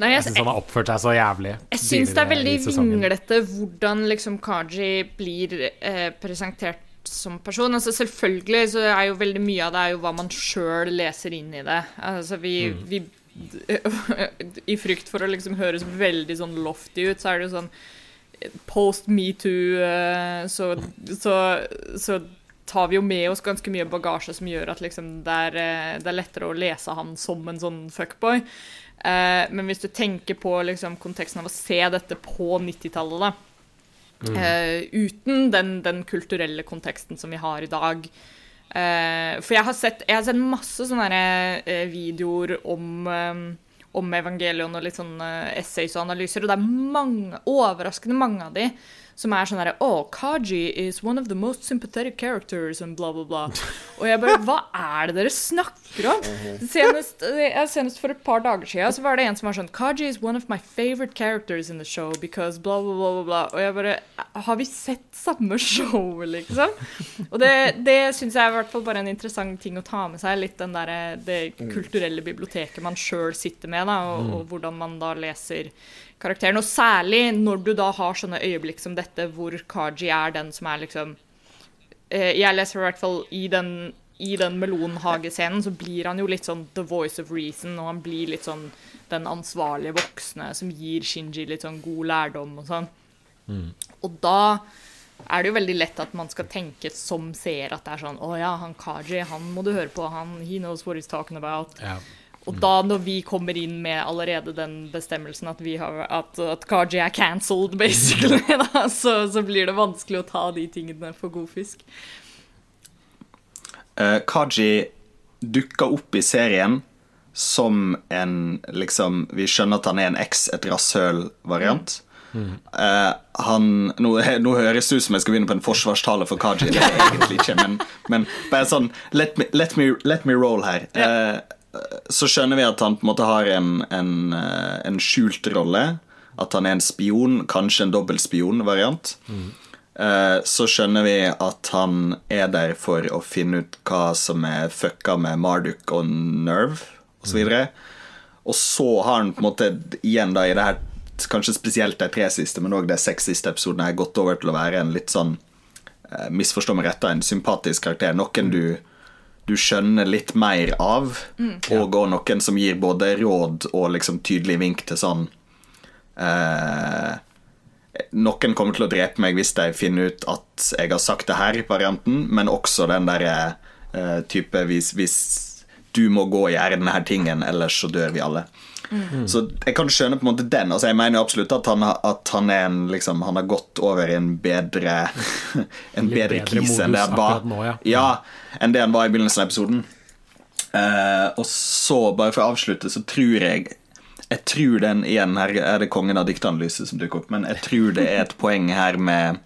Nei, jeg, jeg syns han har oppført seg så jævlig. Jeg syns det er veldig vinglete hvordan liksom Kaji blir eh, presentert som person. Altså Selvfølgelig så er jo veldig mye av det er jo hva man sjøl leser inn i det. Altså vi, mm. vi I frykt for å liksom høres veldig sånn lofty ut, så er det jo sånn Post metoo, uh, så, så, så tar vi jo med oss ganske mye bagasje som gjør at liksom det, er, eh, det, er, lettere å lese han som en sånn fuckboy. Men hvis du tenker på liksom, konteksten av å se dette på 90-tallet, da Mm. Uten den, den, kulturelle konteksten som vi har i dag. Uh, for jeg har, sett, jeg har sett masse sånne uh, videoer om, um, om evangelion og litt sånne essays og analyser, og det er mange, overraskende mange av de som er sånn herre Oh, Kaji is one of the most sympathetic characters and bla, bla, bla. Og jeg bare Hva er det dere snakker om? Senest, senest for et par dager siden så var det en som var sånn Kaji is one of my favorite characters in the show because bla, bla, bla, bla. Og jeg bare Har vi sett samme show, liksom? Og det, det syns jeg er i hvert fall bare en interessant ting å ta med seg. Litt den der, det kulturelle biblioteket man sjøl sitter med, da, og, og hvordan man da leser karakteren. Og særlig når du da har sånne øyeblikk som dette, hvor Kaji er den som er liksom eh, Jeg leser i hvert fall i den, i den melonhagescenen, så blir han jo litt sånn the voice of reason, og han blir litt sånn den ansvarlige voksne som gir Shinji litt sånn god lærdom og sånn. Mm. Og da er det jo veldig lett at man skal tenke som seer at det er sånn Å ja, han Kaji, han må du høre på. Han, he knows what he's talking about. Ja. Og da, når vi kommer inn med allerede den bestemmelsen at, har, at, at Kaji er cancelled, basically, da, så, så, blir det vanskelig å ta de tingene for god fisk. Uh, Kaji dukka opp i serien som en liksom Vi skjønner at han er en X, et rasshøl-variant. Mm. Uh, han nå, nå, høres det ut som jeg skal begynne på en forsvarstale for Kaji. Det er egentlig ikke, men, men bare sånn Let me, let me, let me roll her. Uh, så skjønner vi at han på en måte har en, en, eh, en skjult rolle. At han er en spion, kanskje en dobbeltspion-variant. Mm. Så skjønner vi at han er der for å finne ut hva som er fucka med Marduk og Nerve osv. Og, mm. og så har han på en måte igjen da i det her kanskje spesielt de tre siste, men òg de seks siste episodene har gått over til å være en litt sånn misforstå meg rett, en sympatisk karakter. Noen du du skjønner litt mer av, mm. og, òg noen som gir både råd og liksom tydelig vink til sånn eh, Noen kommer til å drepe meg hvis de finner ut at jeg har sagt det her, varianten, men også den derre eh, type hvis, hvis, du må gå og gjøre denne tingen, ellers så dør vi alle. Mm. Så jeg kan skjønne på en måte den. Altså Jeg mener absolutt at han, at han er en liksom, Han har gått over i en bedre En bedre, bedre krise enn det han var. Nå, ja. ja. enn det han var i begynnelsen av episoden. Uh, og så, bare for å avslutte, så tror jeg Jeg tror den igjen Her er det kongen av dikteanalyse som dukker opp, men jeg tror det er et poeng her med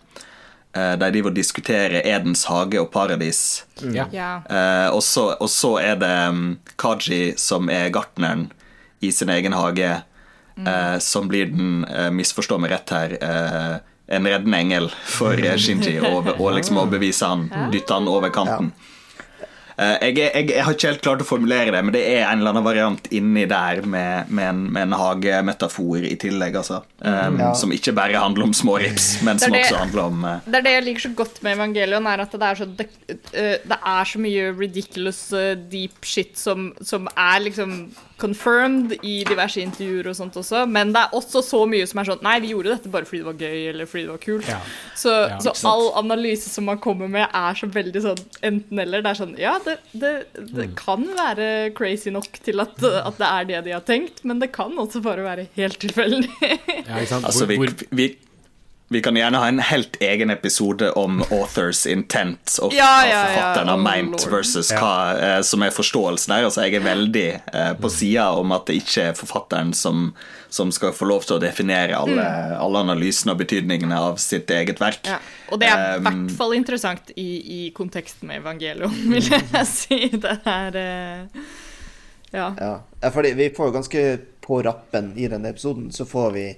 uh, de driver og diskuterer Edens hage og paradis. Ja. Uh, og, så, og, så, er det um, Kaji som er gartneren i sin egen hage, mm. eh, som blir den, eh, misforstå meg rett her, eh, en reddende engel for Shinji, og, og liksom å bevise han, dytte han over kanten. Ja. Eh, jeg, jeg, jeg, har ikke helt klart å formulere det, men det er en eller annen variant inni der med, med, en, med en, hagemetafor i tillegg, altså. Um, ja. Som ikke bare handler om små rips, men som det, også handler om uh, Det er det jeg liker så godt med Evangelion, er at det er så, det, det er så mye ridiculous deep shit som, som er liksom confirmed i diverse intervjuer og sånt også, men det er også så mye som er sånn Nei, vi gjorde dette bare fordi det var gøy, eller fordi det var kult. Ja. Så, ja, så all analyse som man kommer med, er så veldig sånn enten-eller. Det er sånn Ja, det, det, det mm. kan være crazy nok til at, at, det er det de har tenkt, men det kan også bare være helt tilfeldig. ja, altså, vi, vi, vi kan gjerne ha en helt egen episode om authors intent og ja, hva forfatteren har meint versus hva eh, som er forståelsen der. Altså, jeg er veldig eh, på sida om at det ikke er forfatteren som, som, skal få lov til å definere alle, mm. alle analysene og betydningene av sitt eget verk. Ja. Og det er i um, hvert fall interessant i, i konteksten med evangelium, vil jeg si. Det er eh, ja. ja. Fordi vi får ganske på rappen i denne episoden, så får vi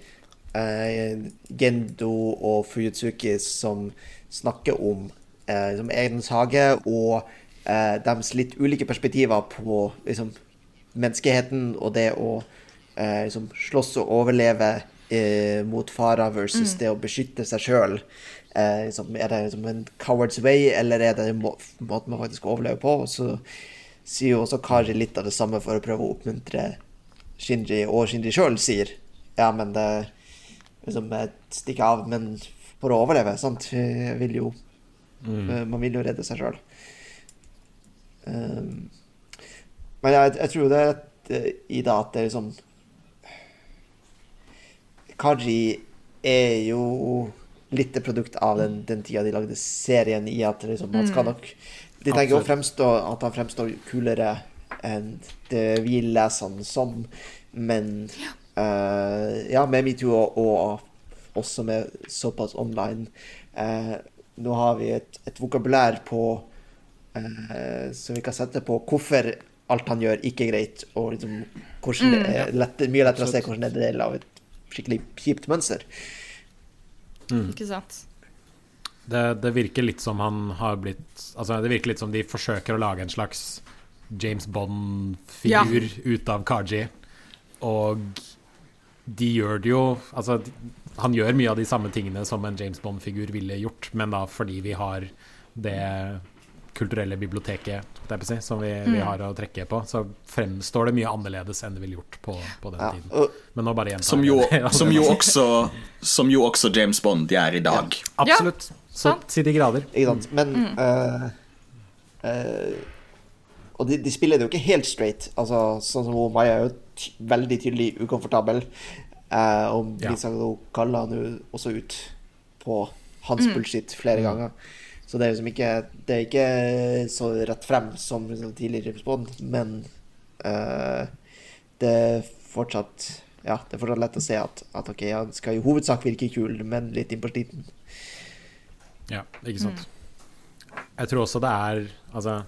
Gendo og Fuyutsuki som snakker om eh, liksom Edens hage og eh, deres litt ulike perspektiver på liksom, menneskeheten og det å eh, liksom, slåss og overleve eh, mot farer versus mm. det å beskytte seg sjøl. Eh, liksom, er det liksom en coward's way, eller er det en må måte man faktisk overlever på? Og så sier jo også Kari litt av det samme for å prøve å oppmuntre Shinji, og Shinji sjøl sier ja, men det liksom stikke av, men for å overleve, sant. Vil jo, mm. Eh, man vil jo redde seg sjøl. Um, men jeg, jeg, tror det er i det at det er liksom Kaji er jo litt et produkt av den, den tida de lagde serien, i at liksom, han skal mm. nok De tenker jo fremstå at han fremstår kulere enn det vi leser han som, men uh, ja, med metoo og, og også med såpass online uh, Nå har vi et, et vokabulær på uh, som vi kan sette på hvorfor alt han gjør, ikke er greit, og liksom, hvordan det er mm. lett, mye lettere å se hvordan det er del av et skikkelig kjipt mønster. Mm. Ikke sant? Det, det, virker litt som han har blitt Altså, det virker litt som de forsøker å lage en slags James Bond-figur ja. ut av Kaji, og de gjør det jo Altså, han gjør mye av de samme tingene som en James Bond-figur ville gjort, men da fordi vi har det kulturelle biblioteket si, som vi, mm. vi, har å trekke på, så fremstår det mye annerledes enn det ville gjort på, på den ja, tiden. Men nå bare som jo, som, jo også, som jo også James Bond gjør i dag. Ja, absolutt. Så til de grader. Ikke sant. Men mm. uh, uh, Og de, de, spiller det jo ikke helt straight. Altså, sånn som Maja er jo veldig tydelig ukomfortabel. Uh, og Lisa ja. kaller han jo også ut på hans mm. bullshit flere mm. ganger. Så det er liksom ikke Det er ikke så rett frem som liksom tidligere Respond, Bond, men uh, det er fortsatt Ja, det er fortsatt lett å se at, at ok, han skal i hovedsak virke kul, men litt inn på sliten. Ja, ikke sant. Mm. Jeg tror også det er Altså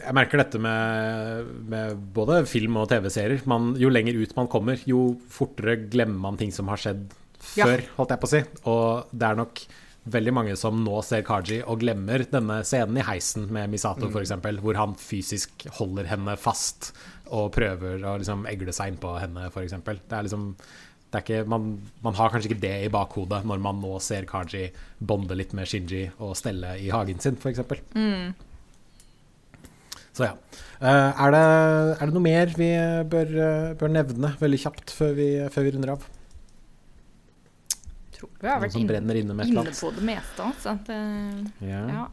jeg merker dette med, med både film og TV-serier. Jo lenger ut man kommer, jo fortere glemmer man ting som har skjedd før, ja. holdt jeg på å si. Og det er nok veldig mange som nå ser Kaji og glemmer denne scenen i heisen med Misato mm. f.eks., hvor han fysisk holder henne fast og prøver å liksom egle seg innpå henne, f.eks. Det er liksom det er ikke, man, man, har kanskje ikke det i bakhodet når man nå ser Kaji bonde litt med Shinji og stelle i hagen sin, f.eks. Mm. Så ja. Uh, er, det, er, det, noe mer vi bør, bør nevne veldig kjapt før vi, før vi runder av? tror vi har vært inne, inne, inne, på det meste. Altså. Det, ja. ja.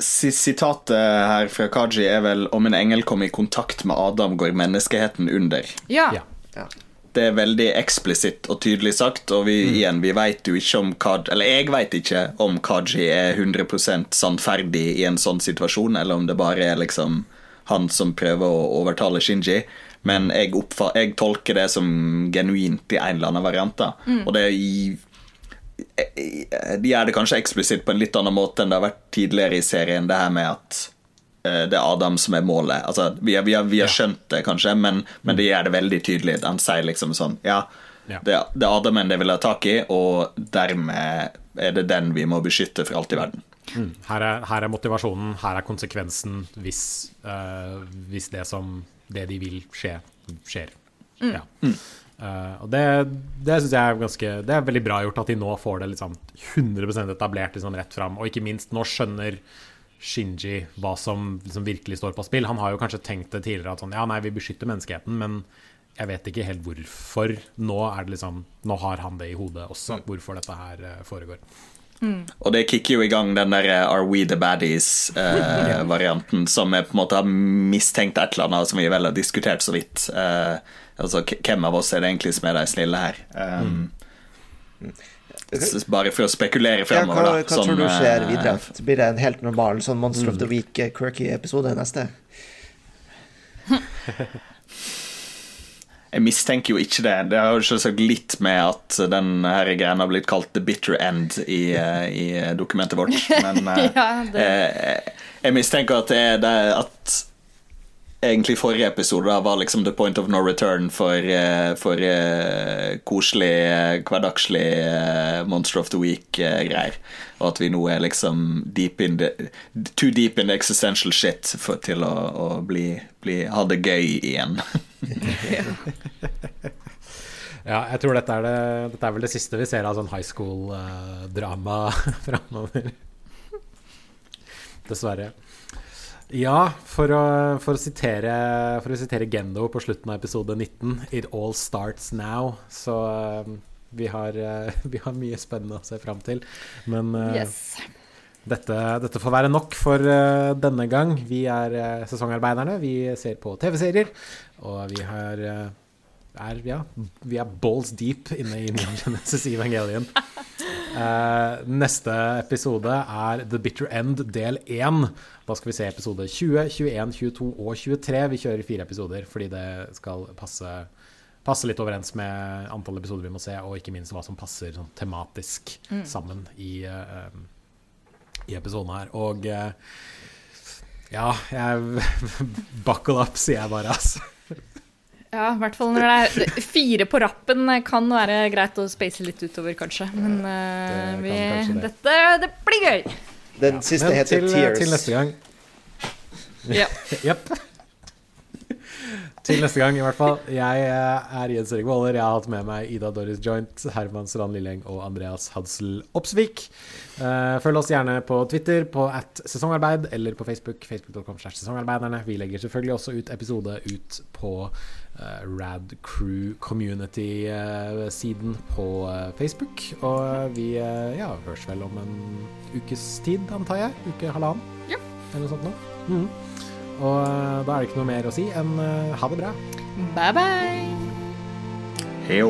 Sitatet her fra Kaji er vel 'Om en engel kommer i kontakt med Adam, går menneskeheten under'. Ja. ja. Det er veldig eksplisitt og tydelig sagt, og vi, mm. igjen, vi vet jo ikke om Kaji Eller jeg vet ikke om Kaji er 100% sannferdig i en sånn situasjon, eller om det bare er liksom han som prøver å overtale Shinji. Men jeg, jeg tolker det som genuint i en eller annen variant. Mm. Og det er de gjør det kanskje eksplisitt på en litt annen måte enn det har vært tidligere i serien, det her med at det er Adam som er målet. Altså, vi, har, vi, har, vi har skjønt det, kanskje, men, men det gjør det veldig tydelig. Han sier liksom sånn Ja. Det, det, er Adamen det vil ha tak i, og dermed er det den vi må beskytte for alt i verden. Mm. Her, er, her, er, motivasjonen, her er konsekvensen hvis, uh, hvis det som det de vil skje, skjer. Mm. Ja. Mm. Uh, og det, det syns jeg er ganske Det er veldig bra gjort at de nå får det liksom 100% etablert liksom rett fram. Og ikke minst, nå skjønner Shinji hva som som, virkelig står på spill. Han har jo kanskje tenkt det tidligere at sånn, ja, nei, vi beskytter menneskeheten, men jeg vet ikke helt hvorfor. Nå, er det liksom, nå har han det i hodet også, mm. hvorfor dette her uh, foregår. Mm. Og det kicker jo i gang den der eh, Are we the baddies-varianten, eh, som jeg på en måte har mistenkt et eller annet, som vi vel har diskutert så vidt. Eh, Altså, hvem av oss er det egentlig som er de snille her? Um, mm. Bare for å spekulere fremover, ja, hva, hva sånn, tror du skjer eh, videre? Blir det en helt normal sånn Monster mm. of the mm. Week-quirky-episode neste? Jeg mistenker jo ikke det. Det har jo selvsagt litt med at den her greia har blitt kalt the bitter end i, eh, i dokumentet vårt. Men ja, jeg, jeg, mistenker at det er det at egentlig forrige episode da, var liksom the point of no return for, uh, for uh, koselig, uh, hverdagslig Monster of the Week-greier. og at vi nå er liksom deep in the, too deep in the existential shit for, til å, å bli, bli, ha det gøy igjen. Ja, jeg tror dette er, det, dette er vel det siste vi ser av sånn high school-drama uh, framover. Dessverre. Ja, for å, for, å sitere, for å, sitere, Gendo på slutten av episode 19 It all starts now. Så uh, vi, har, uh, vi, har, mye spennende å se fram til. Men uh, yes. dette, dette, får være nok for denne gang. Vi er sesongarbeiderne. Vi ser på TV-serier. Og vi har er, ja, vi er balls deep inne i Neon Genesis Evangelion. Uh, neste episode er The Bitter End del 1. Da skal vi se episode 20, 21, 22 og 23. Vi kjører fire episoder fordi det skal passe, passe litt overens med antall episoder vi må se, og ikke minst hva som passer sånn, tematisk mm. sammen i, uh, i episoden her. Og uh, ja, jeg Buckle up, sier jeg bare, altså. Ja, i hvert fall når det er fire på rappen kan være greit å space litt utover, kanskje. Men uh, vi, det. Dette det blir gøy. Den ja. siste heter til, Tears. Til neste gang. Ja. Jepp. Til neste gang, i hvert fall. Jeg eh, er Jens Erik Våler. Jeg har hatt med meg Ida Doris Joint, Herman Strand Lilleng og Andreas Hadsel Opsvik. Eh, følg oss gjerne på Twitter på at sesongarbeid eller på Facebook. Facebook.com slash sesongarbeiderne. Vi legger selvfølgelig også ut episode ut på Rad Crew Community-siden på Facebook. Og vi ja, høres vel om en ukes tid, antar jeg. Uke halvannen, ja. eller noe sånt noe. Mm. Og eh, da er det ikke noe mer å si enn eh, ha det bra. Bye bye. Hei